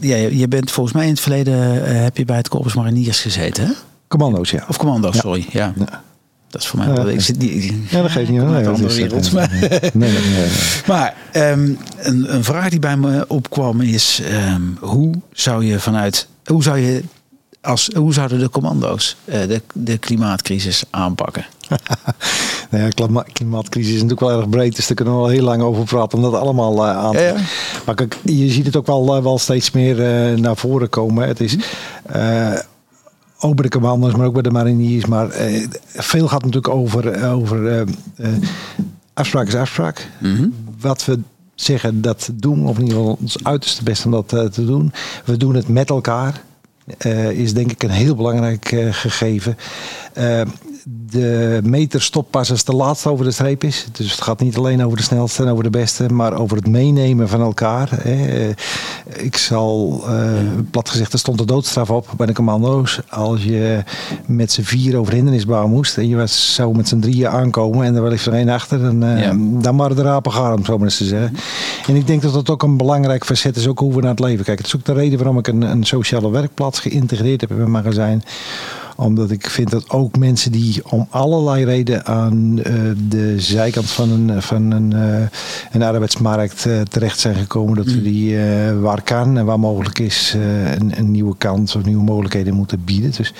ja, je bent volgens mij in het verleden eh, heb je bij het Corpus Mariniers gezeten, hè? Commando's, ja. Of commando, Ja. sorry. Ja. Ja. Dat is voor mij. Ja, ik zit niet. Ja, dat geeft niet. Nee, dat andere is- wereld. maar- nee, nee, nee, nee. [laughs] Maar ehm, een, een vraag die bij me opkwam is: ehm, hoe zou je vanuit. Hoe zou je. Als, hoe zouden de commando's eh, de, de klimaatcrisis aanpakken? [laughs] Nou ja, klima- klimaatcrisis is natuurlijk wel erg breed, dus daar kunnen we wel heel lang over praten om dat allemaal eh, aan te... Ja, ja. Maar kijk, je ziet het ook wel, eh, wel steeds meer naar voren komen. Het is ook bij de commando's, maar ook bij de mariniers. Maar veel gaat natuurlijk over, over afspraak is afspraak. Wat we zeggen dat doen, of in ieder geval ons uiterste best om dat te doen. We doen het met elkaar. Eh, is denk ik een heel belangrijk eh, gegeven. De meter stopt pas als de laatste over de streep is. Dus het gaat niet alleen over de snelste en over de beste, maar over het meenemen van elkaar. Hè. Ik zal, eh, plat gezegd, er stond de doodstraf op bij de commando's. Als je met z'n vier over hindernisbouw moest en je was, zou met z'n drieën aankomen en er wel even één achter, dan, eh, Ja. dan waren de rapen gaar, om het zo maar eens te zeggen. En ik denk dat dat ook een belangrijk facet is, ook hoe we naar het leven kijken. Het is ook de reden waarom ik een, een sociale werkplaats geïntegreerd heb in mijn magazijn omdat ik vind dat ook mensen die om allerlei redenen aan eh, de zijkant van een, van een, eh, een arbeidsmarkt eh, terecht zijn gekomen, dat we die eh, waar kan en waar mogelijk is een, een nieuwe kans of nieuwe mogelijkheden moeten bieden. Dus,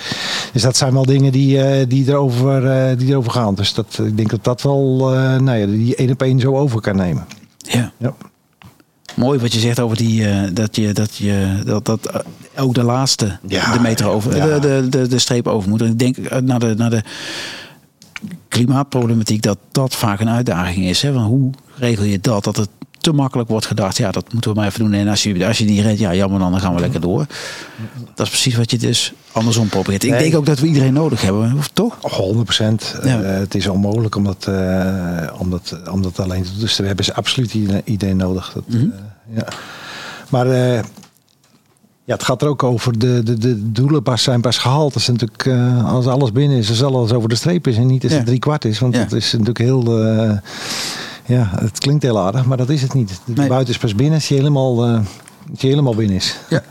dus dat zijn wel dingen die, die, erover, die erover gaan. Dus dat, ik denk dat dat wel nou ja, die één op één zo over kan nemen. Ja. Ja. Mooi wat je zegt over die, eh, dat je, dat je, dat, dat eh, ook de laatste Ja, de meter over, ja. de, de, de, de streep over moet. En ik denk eh, naar de, naar de klimaatproblematiek dat dat vaak een uitdaging is. Hè? Hoe regel je dat? Dat het te makkelijk wordt gedacht, ja, dat moeten we maar even doen. En als je, als je niet redt, ja, jammer dan, dan gaan we lekker door. Dat is precies wat je dus andersom probeert. Ik Nee. denk ook dat we iedereen nodig hebben, of toch? 100 procent. Ja. het is onmogelijk om dat, eh, om, dat, om dat alleen te doen. Dus we hebben ze absoluut iedereen, nodig. Dat, Mhm. eh, ja. Maar eh, ja, het gaat er ook over. De, de, de doelen pas zijn pas gehaald. Dat is natuurlijk, eh, als alles binnen is, als alles over de streep is en niet als Ja. het drie kwart is. Want Ja. dat is natuurlijk heel. eh, ja, het klinkt heel aardig, maar dat is het niet. De Nee. buiten is pas binnen als je helemaal, als je helemaal binnen is. Ja,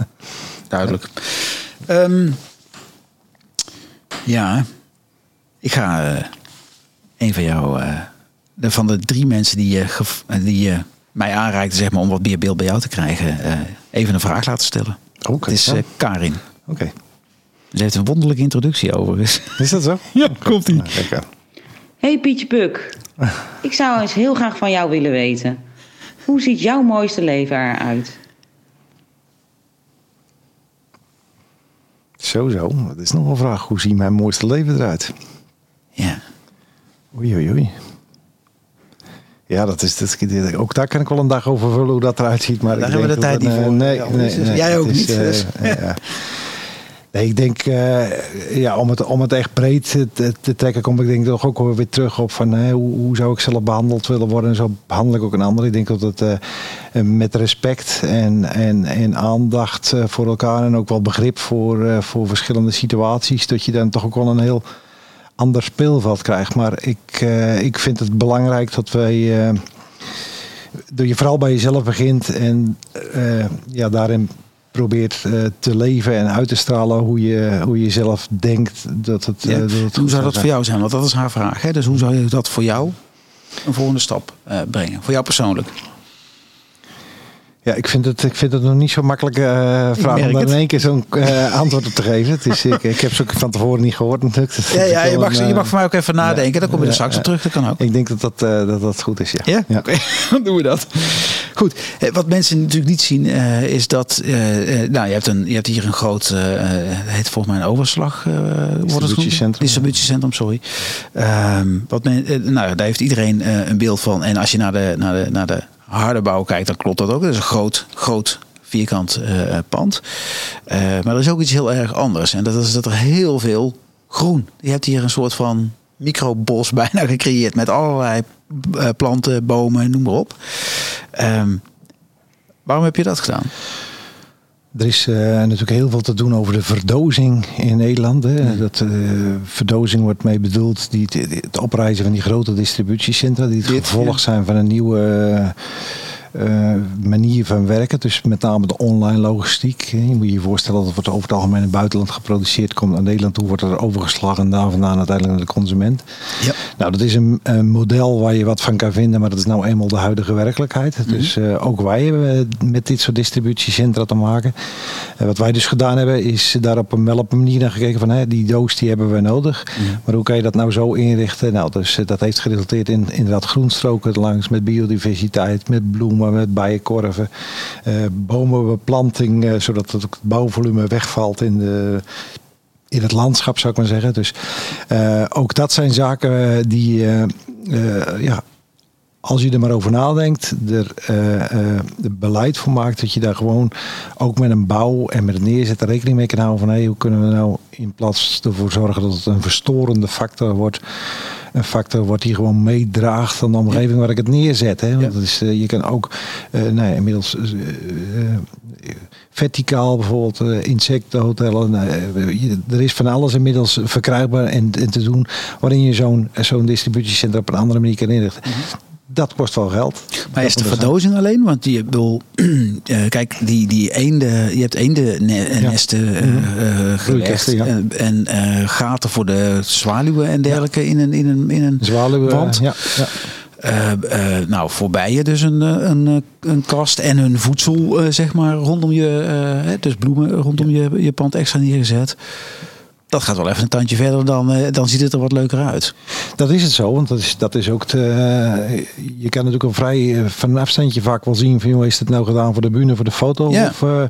duidelijk. Ehm, ja, ik ga eh, een van jou, eh, de, van de drie mensen die, die mij aanreikte, zeg maar, om wat meer beeld bij jou te krijgen, even een vraag laten stellen. Oké. Het is ja. Karin. Oké. Ze heeft een wonderlijke introductie overigens. Is dat zo? [laughs] Ja, komt ie. Nou. Hey Pietje Puk, [laughs] ik zou eens heel graag van jou willen weten. Hoe ziet jouw mooiste leven eruit? Zo, zo. Dat is nog een vraag. Hoe ziet mijn mooiste leven eruit? Ja. Oei, oei, oei. Ja, dat is, dat, is- ook daar kan ik wel een dag over vullen hoe dat eruit ziet. Maar Daar ik hebben we denk de tijd dat niet een, voor. eh, Nee, nee, nee, jij ook is, niet, eh, dus. ja. Nee, ik denk, eh, ja, om het, om het echt breed te, te trekken, kom ik denk toch ook weer terug op van hoe, hoe zou ik zelf behandeld willen worden. En zo behandel ik ook een ander. Ik denk dat het uh, met respect en, en, en aandacht voor elkaar en ook wel begrip voor, voor verschillende situaties, dat je dan toch ook wel een heel ander speelveld krijgt. Maar ik, ik vind het belangrijk dat wij, dat je vooral bij jezelf begint en ja, daarin probeert uh, te leven en uit te stralen hoe je, hoe je zelf denkt dat het. Ja. Uh, dat het hoe zou dat voor jou zijn? Want dat is haar vraag. Hè? Dus hoe zou je dat voor jou een volgende stap uh, brengen? Voor jou persoonlijk? Ja, ik vind het, ik vind het nog niet zo makkelijk uh, vraag om daar in één keer zo'n uh, antwoord op te geven. Het is, ik, ik heb ze ook van tevoren niet gehoord natuurlijk. Ja, ja je, mag, een, je mag voor mij ook even nadenken. Ja, dan kom je er straks op terug. Dat kan ook. Ik denk dat dat, uh, dat, dat goed is, ja. Ja? ja. Oké, okay. [laughs] dan doen we dat. Goed, wat mensen natuurlijk niet zien is dat... nou, je hebt, een, je hebt hier een groot... heet volgens mij een overslag. Distributiecentrum. Distributiecentrum, sorry. Um, wat men, nou, daar heeft iedereen een beeld van. En als je naar de, naar de, naar de harde bouw kijkt, dan klopt dat ook. Dat is een groot, groot vierkant uh, pand. Uh, maar er is ook iets heel erg anders. En dat is dat er heel veel groen. Je hebt hier een soort van microbos [laughs] bijna gecreëerd. Met allerlei uh, planten, bomen, noem maar op. Um, waarom heb je dat gedaan? Er is uh, natuurlijk heel veel te doen over de verdozing in Nederland. Hè. Mm. Dat uh, verdozing wordt mee bedoeld, die, die, het oprijzen van die grote distributiecentra, die het Dit, gevolg ja. zijn van een nieuwe uh, uh, manier van werken. Dus met name de online logistiek. Je moet je voorstellen dat het wordt over het algemeen in het buitenland geproduceerd. Komt naar Nederland toe, wordt er overgeslagen en daar vandaan uiteindelijk naar de consument. Ja. Nou, dat is een, een, model waar je wat van kan vinden, maar dat is nou eenmaal de huidige werkelijkheid. Mm-hmm. Dus uh, ook wij hebben met dit soort distributiecentra te maken. Uh, wat wij dus gedaan hebben, is daar op een, wel op een manier naar gekeken van hè, die doos die hebben we nodig. Mm-hmm. Maar hoe kan je dat nou zo inrichten? Nou, dus dat heeft geresulteerd in inderdaad groenstroken langs met biodiversiteit, met bloemen met bijenkorven, uh, bomenbeplanting, uh, zodat het bouwvolume wegvalt in, de, in het landschap, zou ik maar zeggen. Dus uh, ook dat zijn zaken die, ja, als je er maar over nadenkt, er beleid voor maakt, dat je daar gewoon ook met een bouw en met het neerzetten rekening mee kan houden van hey, hoe kunnen we nou in plaats ervoor zorgen dat het een verstorende factor wordt, een factor wordt die gewoon meedraagt van de omgeving waar ik het neerzet. Hè? Want ja. is, uh, je kan ook uh, nou, inmiddels uh, verticaal bijvoorbeeld insectenhotellen. er is van alles inmiddels verkrijgbaar en, en te doen waarin je zo'n zo'n distributiecentrum op een andere manier kan inrichten. Mm -hmm dat kost wel geld. Maar is de verdozing zijn. alleen? Want je bedoel, uh, [clears throat] kijk, die, die eenden, je hebt eendennesten ja. uh, uh, gelegd ja. en, en gaten voor de zwaluwen en dergelijke in een in een in een zwaluwen, wand. Ja, ja. Uh, uh, nou, voor bijen dus een, een, een kast en hun voedsel, uh, zeg maar, rondom je, dus bloemen rondom je, je pand extra neergezet dat gaat wel even een tandje verder, dan, uh, dan ziet het er wat leuker uit. Dat is het zo, want dat is, dat is ook te, uh, je kan natuurlijk een vrij uh, van een afstandje vaak wel zien van, joh, is het nou gedaan voor de bühne, voor de foto? Ja. Of, nou,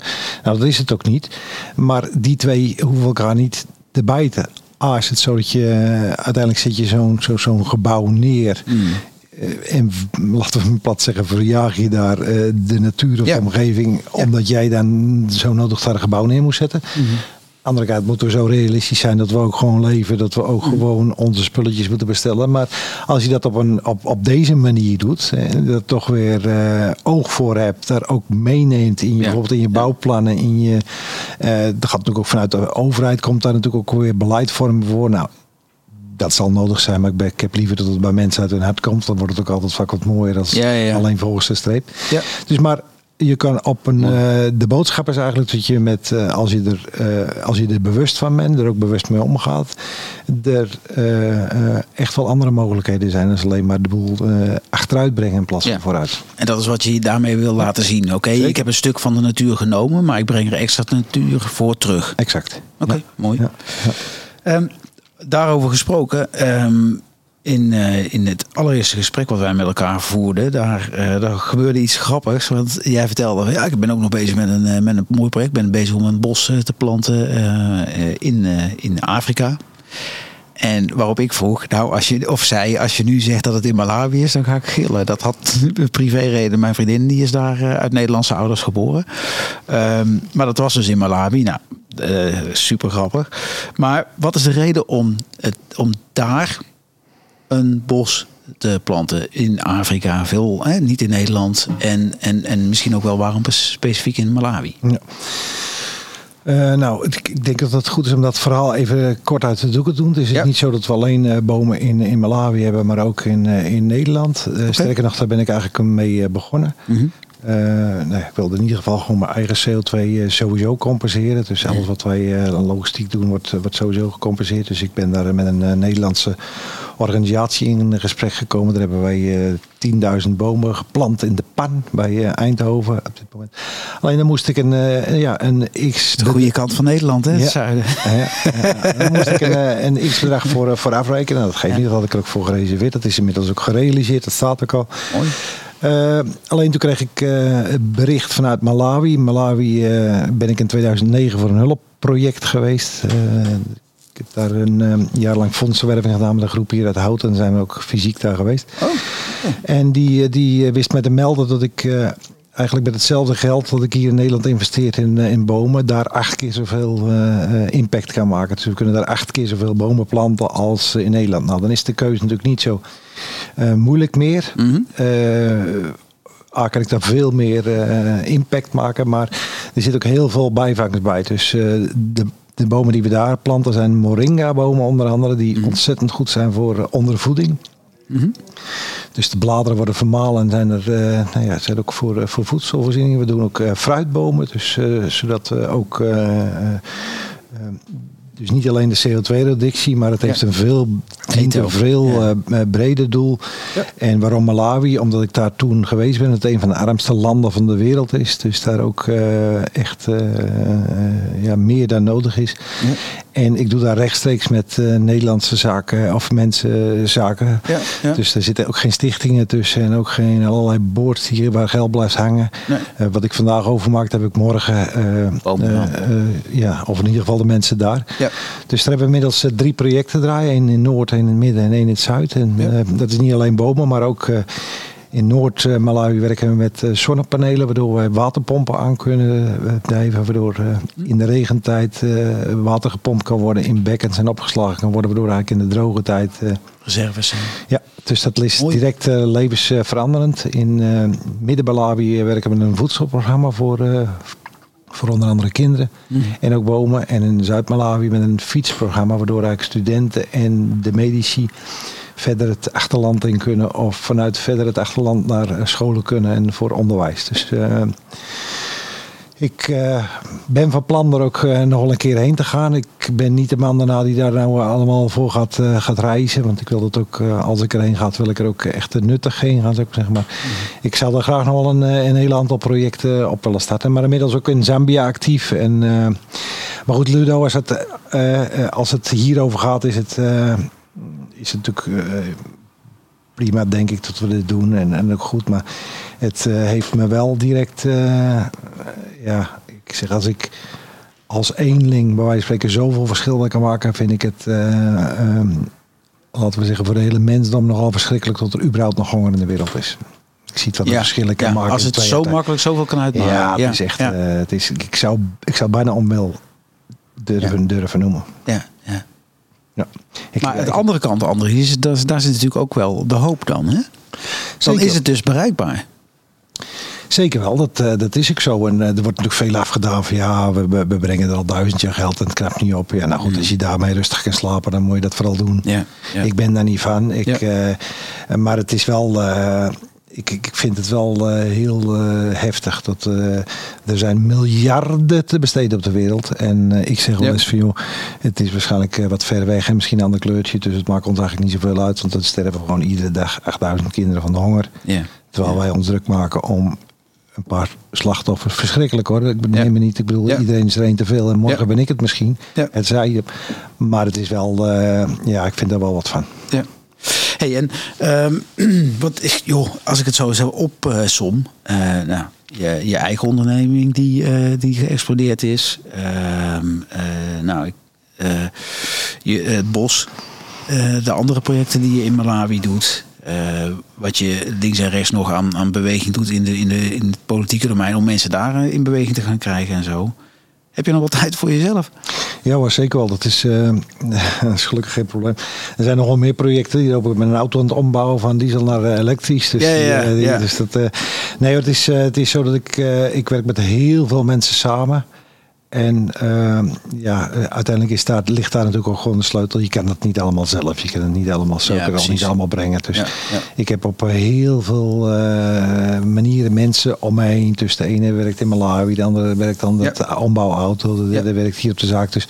dat is het ook niet. Maar die twee hoeven elkaar niet te bijten. A, is het zo dat je uiteindelijk zet je zo'n zo, zo'n gebouw neer. Mm. En laten we plat zeggen, verjaag je daar de natuur of Ja. de omgeving, Ja. omdat jij dan zo nodig daar een gebouw neer moet zetten Mhm. Andere kant moeten we zo realistisch zijn dat we ook gewoon leven, dat we ook gewoon onze spulletjes moeten bestellen. Maar als je dat op, een, op, op deze manier doet, hè, dat toch weer eh, oog voor hebt, daar ook meeneemt in je, Ja. bijvoorbeeld in je bouwplannen, in je, eh dat gaat natuurlijk ook vanuit de overheid, komt daar natuurlijk ook weer beleid vormen voor. Nou, dat zal nodig zijn, maar ik, ben, ik heb liever dat het bij mensen uit hun hart komt. Dan wordt het ook altijd vaak wat mooier dan Ja, ja, ja. alleen volgens de streep. Ja. Dus maar je kan op een. eh, de boodschap is eigenlijk dat je met, eh, als, je er, eh, als je er bewust van bent, er ook bewust mee omgaat, er echt wel andere mogelijkheden zijn dan alleen maar de boel achteruit brengen in plaats van Ja. vooruit. En dat is wat je daarmee wil laten zien. Oké, ik heb een stuk van de natuur genomen, maar ik breng er extra natuur voor terug. Exact. Oké, Ja. mooi. Ja. Ja. Ehm, daarover gesproken, ehm, in, eh, in het allereerste gesprek wat wij met elkaar voerden, daar, eh, daar gebeurde iets grappigs. Want jij vertelde, ja, ik ben ook nog bezig met een, eh, met een mooi project. Ik ben bezig om een bos te planten in, in Afrika. En waarop ik vroeg, nou, als je, of zij, als je nu zegt dat het in Malawi is, dan ga ik gillen. Dat had [laughs] een privéreden. Mijn vriendin die is daar uit Nederlandse ouders geboren. Ehm, maar dat was dus in Malawi. Nou, super grappig. Maar wat is de reden om, het, om daar een bos te planten in Afrika, veel hè, niet in Nederland en, en, en misschien ook wel waarom specifiek in Malawi? Ja. Uh, nou, ik denk dat het goed is om dat verhaal even kort uit de doeken te doen. Het is niet zo dat we alleen uh, bomen in, in Malawi hebben, maar ook in, uh, in Nederland. Okay. Sterker nog, daar ben ik eigenlijk mee begonnen. Mm -hmm. nee, ik wilde in ieder geval gewoon mijn eigen CO2 sowieso compenseren. Dus alles wat wij logistiek doen, wordt, wordt sowieso gecompenseerd. Dus ik ben daar met een Nederlandse organisatie in gesprek gekomen. Daar hebben wij uh, 10.000 bomen geplant in de pan bij uh, Eindhoven op dit moment. Alleen dan moest ik een, uh, ja, een x... De goede kant van Nederland, hè? Ja, zuiden. [laughs] Ja, ja, dan moest ik een, een x-bedrag voor, voor afrekenen. Dat geeft niet, dat had ik er ook voor gereserveerd. Dat is inmiddels ook gerealiseerd, dat staat ook al. Mooi. Uh, alleen toen kreeg ik uh, het bericht vanuit Malawi. Malawi uh, ben ik in 2009 voor een hulpproject geweest. Ik heb daar een um, jaar lang fondsenwerving gedaan met een groep hier uit Houten. En zijn we ook fysiek daar geweest. Oh. En die, die wist mij te melden dat ik uh, eigenlijk met hetzelfde geld dat ik hier in Nederland investeer in, uh, in bomen, daar acht keer zoveel uh, impact kan maken. Dus we kunnen daar acht keer zoveel bomen planten als in Nederland. Nou, dan is de keuze natuurlijk niet zo moeilijk meer. Mm -hmm. A, kan ik daar veel meer impact maken, maar er zit ook heel veel bijvangers bij. Dus de de bomen die we daar planten zijn moringa-bomen onder andere, die mm. ontzettend goed zijn voor uh, ondervoeding. Mm -hmm. Dus de bladeren worden vermalen en zijn er uh, nou ja, zijn ook voor, uh, voor voedselvoorziening. We doen ook fruitbomen, dus, zodat we ook dus niet alleen de CO2-reductie, maar het heeft een veel, dient een veel ja. uh, breder doel. En waarom Malawi? Omdat ik daar toen geweest ben. Het een van de armste landen van de wereld is. Dus daar ook uh, echt ja, meer dan nodig is. Ja. En ik doe daar rechtstreeks met Nederlandse zaken of mensen zaken. Dus er zitten ook geen stichtingen tussen en ook geen allerlei boards hier waar geld blijft hangen. Nee. wat ik vandaag overmaakt heb ik morgen. ja, of in ieder geval de mensen daar. Dus daar hebben we inmiddels uh, drie projecten draaien. één in Noord, één in het midden en één in het zuid. En ja. uh, dat is niet alleen bomen, maar ook uh, in Noord-Malawi werken we met zonnepanelen. Waardoor wij waterpompen aan kunnen drijven. Waardoor in de regentijd water gepompt kan worden. In bekkens en opgeslagen kan worden. Waardoor eigenlijk in de droge tijd... Reserves zijn. Ja, dus dat is direct levensveranderend. In Midden-Malawi werken we met een voedselprogramma voor voor onder andere kinderen mm. en ook bomen. En in Zuid-Malawi met een fietsprogramma waardoor eigenlijk studenten en de medici verder het achterland in kunnen of vanuit verder het achterland naar scholen kunnen en voor onderwijs. Dus uh, ik uh, ben van plan er ook uh, nog wel een keer heen te gaan. Ik ben niet de man daarna die daar nou allemaal voor gaat, uh, gaat reizen. Want ik wil dat ook, als ik erheen ga, wil ik er ook echt nuttig heen gaan. Zeg maar. Mm. Ik zou er graag nog wel een, een hele aantal projecten op willen starten. Maar inmiddels ook in Zambia actief. En, maar goed, Ludo, als het, als het hierover gaat, is het, is het natuurlijk prima, denk ik, dat we dit doen. En, en ook goed. Maar het heeft me wel direct ja, ik zeg als ik als eenling bij wijze van spreken zoveel verschil kan maken, vind ik het, um, laten we zeggen, voor de hele mensdom nogal verschrikkelijk dat er überhaupt nog honger in de wereld is. Ik zie wat de ja, verschillen kan ja, maken. Als het zo tijd. makkelijk zoveel kan uitmaken. Ja, het is echt, uh, het is, ik, zou, ik zou bijna onwel durven, durven noemen. Ja, ja. Ik, maar de andere kant, André, is, daar, daar zit natuurlijk ook wel de hoop dan. Hè? Dan Zeker. is het dus bereikbaar. Zeker wel, dat, uh, dat is ook zo. En uh, er wordt natuurlijk veel afgedaan van ja, we, we, brengen er al duizend jaar geld en het knapt niet op. Ja, nou goed, mm. als je daarmee rustig kan slapen, dan moet je dat vooral doen. Ja, ja. Ik ben daar niet van. Ik, ja. uh, maar het is wel. Ik, ik, vind het wel heel heftig dat er zijn miljarden te besteden op de wereld. En ik zeg wel eens van joh, het is waarschijnlijk wat ver weg en misschien een ander kleurtje. Dus het maakt ons eigenlijk niet zoveel uit. Want dan sterven gewoon iedere dag 8000 kinderen van de honger. Terwijl wij ons druk maken om een paar slachtoffers. Verschrikkelijk hoor. Ik neem ja. me niet. Ik bedoel, ja. iedereen is er één te veel. En morgen ja. ben ik het misschien. Het zei je. Maar het is wel, uh, ja, ik vind daar wel wat van. Ja. Hey, en um, [clears throat] wat joh, als ik het zo zo opsom, uh, nou, je, je eigen onderneming die, uh, die geëxplodeerd is. Uh, nou, ik, je, het bos. de andere projecten die je in Malawi doet. Wat je links en rechts nog aan, aan beweging doet in, de, in, de, in het politieke domein om mensen daar in beweging te gaan krijgen en zo. Heb je nog wat tijd voor jezelf? Ja hoor, zeker wel. Dat is, uh, [laughs] dat is gelukkig geen probleem. Er zijn nog wel meer projecten. Die lopen met een auto aan het ombouwen van diesel naar uh, elektrisch. Dus, ja, ja, die, ja. dus dat, nee, het is, het is zo dat ik, ik werk met heel veel mensen samen. En uh, ja, uiteindelijk is daar, ligt daar natuurlijk ook gewoon de sleutel. Je kan dat niet allemaal zelf. Je kan het niet allemaal zo ja, niet allemaal brengen. Dus ja, ja. ik heb op heel veel uh, manieren mensen om mij heen. Dus de ene werkt in Malawi, de andere werkt dan de ombouwauto, de derde werkt hier op de zaak. Dus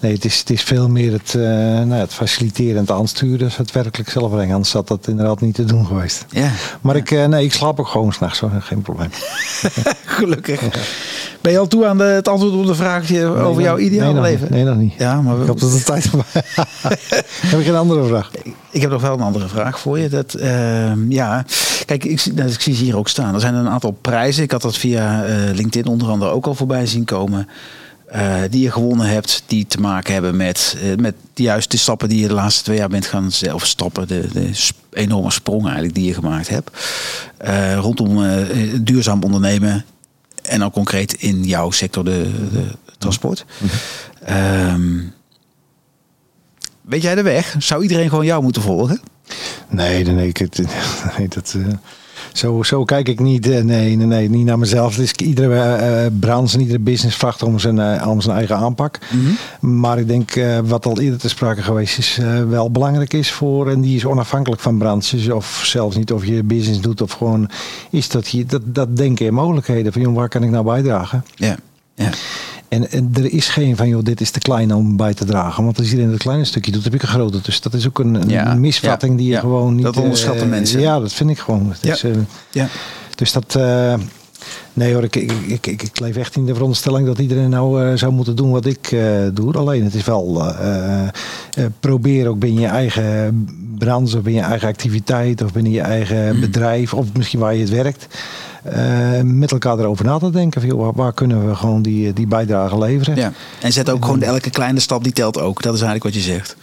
nee, het is, het is veel meer het, uh, nou, het faciliteren en het aansturen. Dus het werkelijk zelf brengen. Anders had dat inderdaad niet te doen geweest. Ja. Maar ik, nee, ik slaap ook gewoon s'nachts. Geen probleem. [laughs] Gelukkig. Ben je al toe aan de, het antwoord op de vraag nee, over jouw ideale nee, leven? Nee, nog niet. Ja, maar ik hoop dat het tijd [laughs] Heb ik een andere vraag? Ik heb nog wel een andere vraag voor je. Dat, uh, ja, kijk, ik, ik, zie ze hier ook staan. Er zijn een aantal prijzen. Ik had dat via uh, LinkedIn onder andere ook al voorbij zien komen. Uh, die je gewonnen hebt, die te maken hebben met, uh, met juist de stappen die je de laatste twee jaar bent gaan zelf stappen. De, de enorme sprong eigenlijk die je gemaakt hebt. Rondom duurzaam ondernemen, en dan concreet in jouw sector, de, de transport. Um, weet jij de weg? Zou iedereen gewoon jou moeten volgen? Nee, nee, nee, [laughs] nee dat, uh, zo, zo kijk ik niet. Nee, nee, nee, niet naar mezelf. Dus iedere uh, branche en iedere business vraagt om zijn, uh, om zijn eigen aanpak. Mm-hmm. Maar ik denk uh, wat al eerder te sprake geweest is, wel belangrijk is voor, en die is onafhankelijk van branches, of zelfs niet of je business doet of gewoon, is dat je dat, dat denken in mogelijkheden. Van joh, waar kan ik nou bijdragen? Ja. ja. En, en, er is geen van, joh, dit is te klein om bij te dragen. Want als iedereen het kleine stukje doet, heb ik een grote. Dus dat is ook een, een ja, misvatting ja, die je ja. gewoon niet... Dat onderschatten uh, mensen. Ja, dat vind ik gewoon. Het ja. Uh. Dus dat... Uh, nee hoor, ik, ik, ik, ik, leef echt in de veronderstelling dat iedereen nou zou moeten doen wat ik doe. Alleen het is wel proberen ook binnen je eigen branche, of binnen je eigen activiteit, of binnen je eigen mm. bedrijf, of misschien waar je het werkt. Uh, met elkaar erover na te denken. Van, joh, waar, kunnen we gewoon die, die bijdrage leveren? Ja. En zet ook gewoon elke kleine stap die telt ook. Dat is eigenlijk wat je zegt.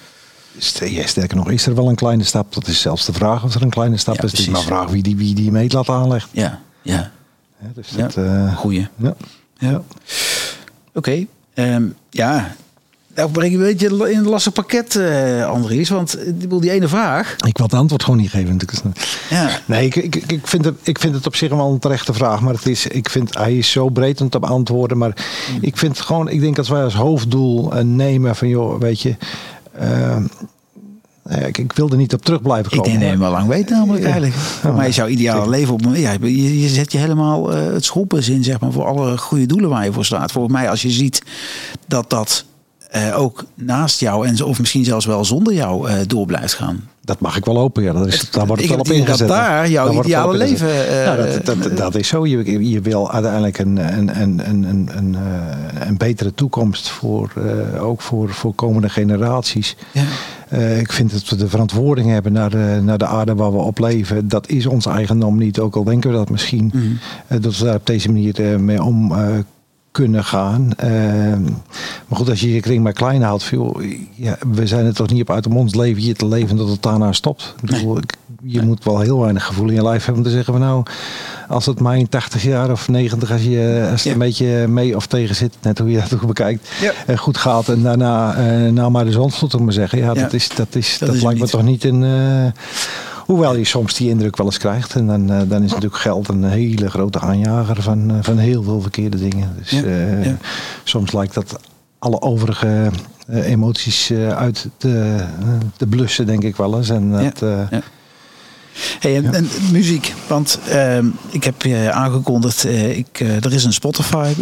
Ja, sterker nog, is er wel een kleine stap? Dat is zelfs de vraag of er een kleine stap ja, is. Het is maar vraag wie die, wie die meetlat aanlegt. Ja, ja. Ja dus dat, uh, Goeie. Ja. ja. Oké. Okay. Um, ja, nou breng je een beetje in een lastig pakket, uh, Andries. Want die, die ene vraag... Ik wil het antwoord gewoon niet geven. Ja. Nee, ik, ik, ik, vind het, ik vind het op zich wel een terechte vraag. Maar het is, ik vind, hij is zo breed om te beantwoorden. Maar mm. ik vind gewoon... Ik denk dat wij als hoofddoel uh, nemen van... joh, weet je... Uh, ik, ik wil er niet op terug blijven komen. Ik denk dat je wel lang weet namelijk eigenlijk. Voor mij jouw ideale leven op... Ja, je, je zet je helemaal uh, het schoepens in, zeg maar, voor alle goede doelen waar je voor staat. Volgens mij, als je ziet dat dat uh, ook naast jou en of misschien zelfs wel zonder jou uh, door blijft gaan. Dat mag ik wel hopen, ja. Dat is, daar wordt het wel op ingezet. Dat daar jouw daar ideale leven... Uh, nou, dat, dat, dat, is zo. Je, je wil uiteindelijk een, een, een, een, een, een, een betere toekomst voor, uh, ook voor, voor komende generaties. Ja. Uh, ik vind dat we de verantwoording hebben naar de, naar de aarde waar we op leven. Dat is ons eigendom niet, ook al denken we dat misschien. Mhm. Dat we daar op deze manier mee om kunnen gaan. Uh, maar goed, als je je kring maar klein houdt, veel, ja, we zijn er toch niet op uit om ons leven hier te leven dat het daarna stopt. Ik bedoel, nee. je nee. moet wel heel weinig gevoel in je lijf hebben om te zeggen van nou, als het maar in 80 jaar of 90, als je als het Ja. een beetje mee of tegen zit, net hoe je dat ook bekijkt, Ja. uh, goed gaat en daarna uh, nou maar de zon stond, om maar zeggen. Ja, Ja. dat is dat is Dat dat, is lijkt me niet. toch niet een. Uh, Hoewel je soms die indruk wel eens krijgt. En dan, uh, dan is natuurlijk geld een hele grote aanjager van, uh, van heel veel verkeerde dingen. Dus Ja, ja. soms lijkt dat alle overige emoties uit te, te blussen, denk ik wel eens. En dat, ja. Hey, en, en muziek, want uh, ik heb je aangekondigd, uh, ik, er is een Spotify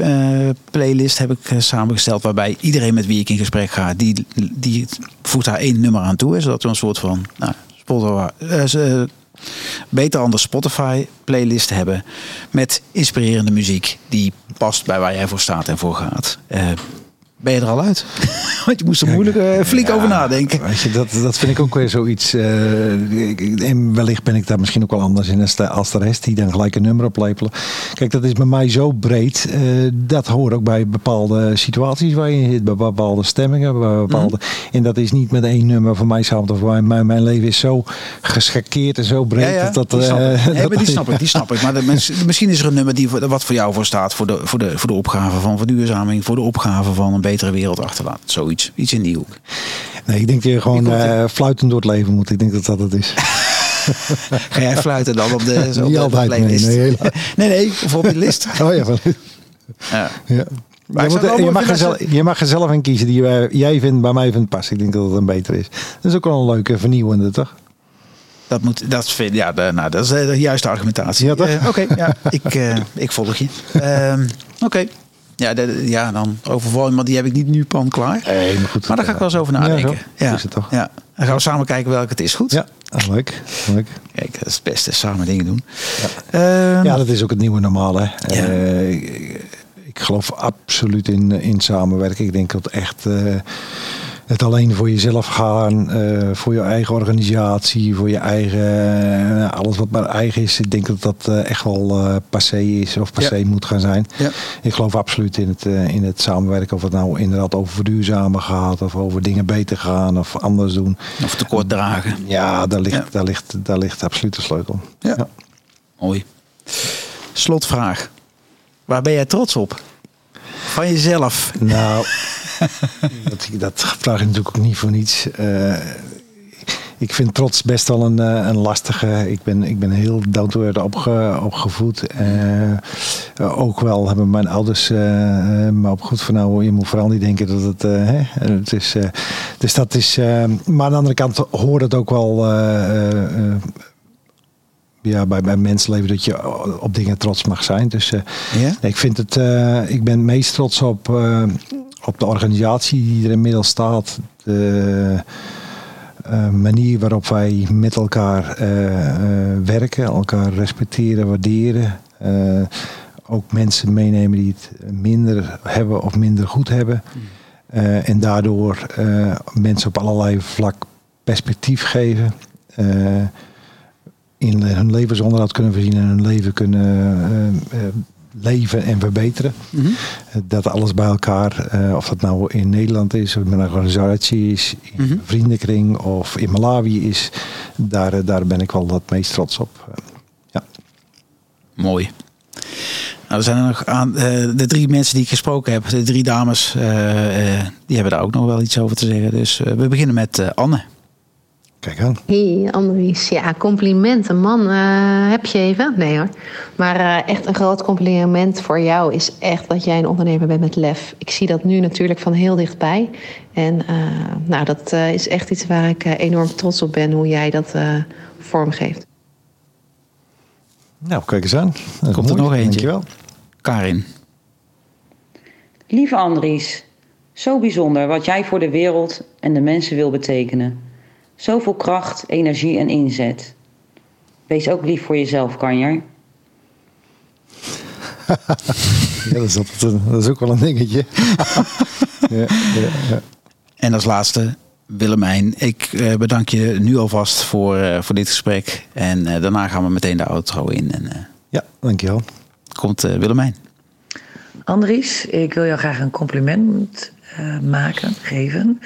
playlist heb ik samengesteld waarbij iedereen met wie ik in gesprek ga, die, die voegt daar één nummer aan toe, zodat we een soort van nou, Spotify, uh, beter anders Spotify playlist hebben met inspirerende muziek die past bij waar jij voor staat en voor gaat. Uh, ben je er al uit. [laughs] Want je moest er moeilijk uh, flink over nadenken. Weet je, dat, dat vind ik ook weer zoiets. Uh, en wellicht ben ik daar misschien ook wel anders in als de, als de rest die dan gelijk een nummer oplepelen. Kijk, dat is bij mij zo breed. Uh, dat hoort ook bij bepaalde situaties waar je zit, bij bepaalde stemmingen. Bij bepaalde, mm. En dat is niet met één nummer voor mij samen. Of mijn, mijn, mijn leven is zo geschakeerd en zo breed. Ja, ja, dat, die, snap [laughs] nee, maar die snap ik, die snap ik. Maar de, [laughs] misschien is er een nummer die wat voor jou voor staat. Voor de, voor de, voor de opgave van verduurzaming. Voor de opgave van een betere wereld achterlaten. Zoiets. Iets in die hoek. Nee, ik denk dat je gewoon uh, fluitend door het leven moet. Ik denk dat dat het is. [laughs] Ga jij fluiten dan op de, [laughs] zo Niet altijd nee, nee, [laughs] nee, nee, of op je list. Oh ja, ja. ja. Je, moet, je, mag er zelf, je mag er zelf in kiezen die jij vindt, bij mij vindt pas. Ik denk dat het een beter is. Dat is ook wel een leuke vernieuwende, toch? Dat moet, dat vind, ja, de, nou, dat is de juiste argumentatie. Ja? Uh, Oké, okay, ja, ik, uh, ik volg je. Uh, Oké. Okay. Ja, de, ja, dan overval maar die heb ik niet nu pan klaar. Nee, maar goed. Maar daar ga ik wel eens over nadenken. Ja, ja. Is het toch? Ja. Dan gaan we samen kijken welke het is. Goed? Ja, leuk. leuk. Kijk, dat is het beste. Samen dingen doen. Ja, uh, ja dat is ook het nieuwe normale. Ja. Uh, ik, ik, geloof absoluut in, in samenwerken. Ik denk dat echt... Uh, het alleen voor jezelf gaan, uh, voor je eigen organisatie, voor je eigen, uh, alles wat maar eigen is. Ik denk dat dat uh, echt wel passé is of passé ja. moet gaan zijn. Ja. Ik geloof absoluut in het, in het samenwerken. Of het nou inderdaad over verduurzamen gaat of over dingen beter gaan of anders doen. Of tekort dragen. Ja, daar ligt, ja. Daar ligt, daar ligt absoluut de sleutel. Ja. Mooi. Slotvraag. Waar ben jij trots op? Van jezelf? Nou... [laughs] dat, dat vraag je natuurlijk ook niet voor niets. Uh, ik vind trots best wel een, een lastige. Ik ben, ik ben heel down to earth opge, opgevoed. Uh, ook wel hebben mijn ouders uh, me opgevoed van nou, je moet vooral niet denken dat het... Hè, het is, dus dat is... maar aan de andere kant hoort het ook wel ja, bij, bij mensenleven dat je op dingen trots mag zijn. Dus uh, ja? ik vind het, uh, ik ben meest trots op, uh, op de organisatie die er inmiddels staat. De manier waarop wij met elkaar werken, elkaar respecteren, waarderen. ook mensen meenemen die het minder hebben of minder goed hebben. en daardoor mensen op allerlei vlak perspectief geven in hun levensonderhoud kunnen voorzien en hun leven kunnen leven en verbeteren. Mm -hmm. Dat alles bij elkaar, uh, of dat nou in Nederland is, of met een organisatie is, in mm -hmm. vriendenkring of in Malawi is, daar, daar ben ik wel het meest trots op. ja. Mooi. Nou, er zijn er nog aan de drie mensen die ik gesproken heb, de drie dames, die hebben daar ook nog wel iets over te zeggen. Dus we beginnen met Anne. Kijk aan. Hey Annelies, ja, complimenten. Man, uh, heb je even? Nee hoor. Maar uh, echt een groot compliment voor jou is echt dat jij een ondernemer bent met lef. Ik zie dat nu natuurlijk van heel dichtbij. En uh, nou, dat is echt iets waar ik enorm trots op ben, hoe jij dat vormgeeft. Nou, kijk eens aan. Dat Komt er nog eentje. Dankjewel. Karin. Lieve Andries, zo bijzonder wat jij voor de wereld en de mensen wil betekenen. Zoveel kracht, energie en inzet. Wees ook lief voor jezelf, Kanjer. [laughs] ja, dat is, een, dat is ook wel een dingetje. [laughs] ja, ja, ja. En als laatste, Willemijn, ik eh, bedank je nu alvast voor, uh, voor dit gesprek. En uh, daarna gaan we meteen de outro in. En, ja, dankjewel. Komt Willemijn. Andries, ik wil jou graag een compliment maken, geven.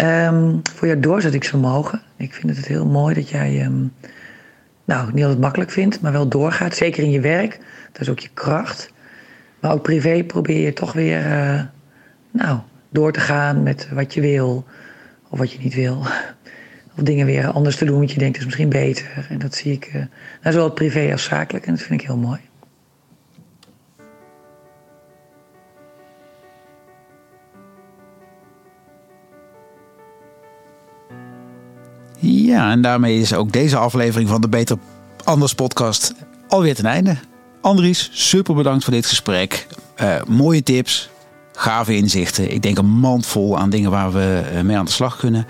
Um, voor jouw doorzettingsvermogen. Ik vind het heel mooi dat jij, um, nou, niet altijd makkelijk vindt, maar wel doorgaat. Zeker in je werk. Dat is ook je kracht. Maar ook privé probeer je toch weer, uh, nou, door te gaan met wat je wil of wat je niet wil. Of dingen weer anders te doen, want je denkt, is misschien beter. En dat zie ik, uh, nou, zowel privé als zakelijk. En dat vind ik heel mooi. Ja, en daarmee is ook deze aflevering van de Beter Anders podcast alweer ten einde. Andries, super bedankt voor dit gesprek. Uh, mooie tips, gave inzichten. Ik denk een mand vol aan dingen waar we uh, mee aan de slag kunnen.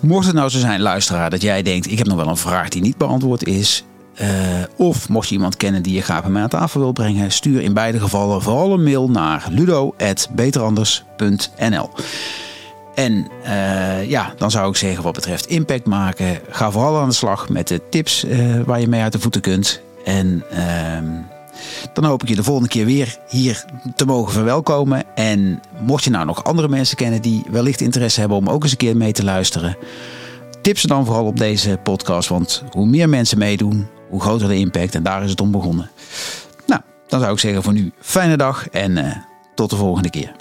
Mocht het nou zo zijn, luisteraar, dat jij denkt: ik heb nog wel een vraag die niet beantwoord is. Uh, of mocht je iemand kennen die je graag bij aan tafel wil brengen, stuur in beide gevallen vooral een mail naar ludo.beteranders.nl. En uh, ja, dan zou ik zeggen wat betreft impact maken, ga vooral aan de slag met de tips uh, waar je mee uit de voeten kunt. En ehm, dan hoop ik je de volgende keer weer hier te mogen verwelkomen. En mocht je nou nog andere mensen kennen die wellicht interesse hebben om ook eens een keer mee te luisteren, tip ze dan vooral op deze podcast. Want hoe meer mensen meedoen, hoe groter de impact. En daar is het om begonnen. Nou, dan zou ik zeggen voor nu fijne dag en uh, tot de volgende keer.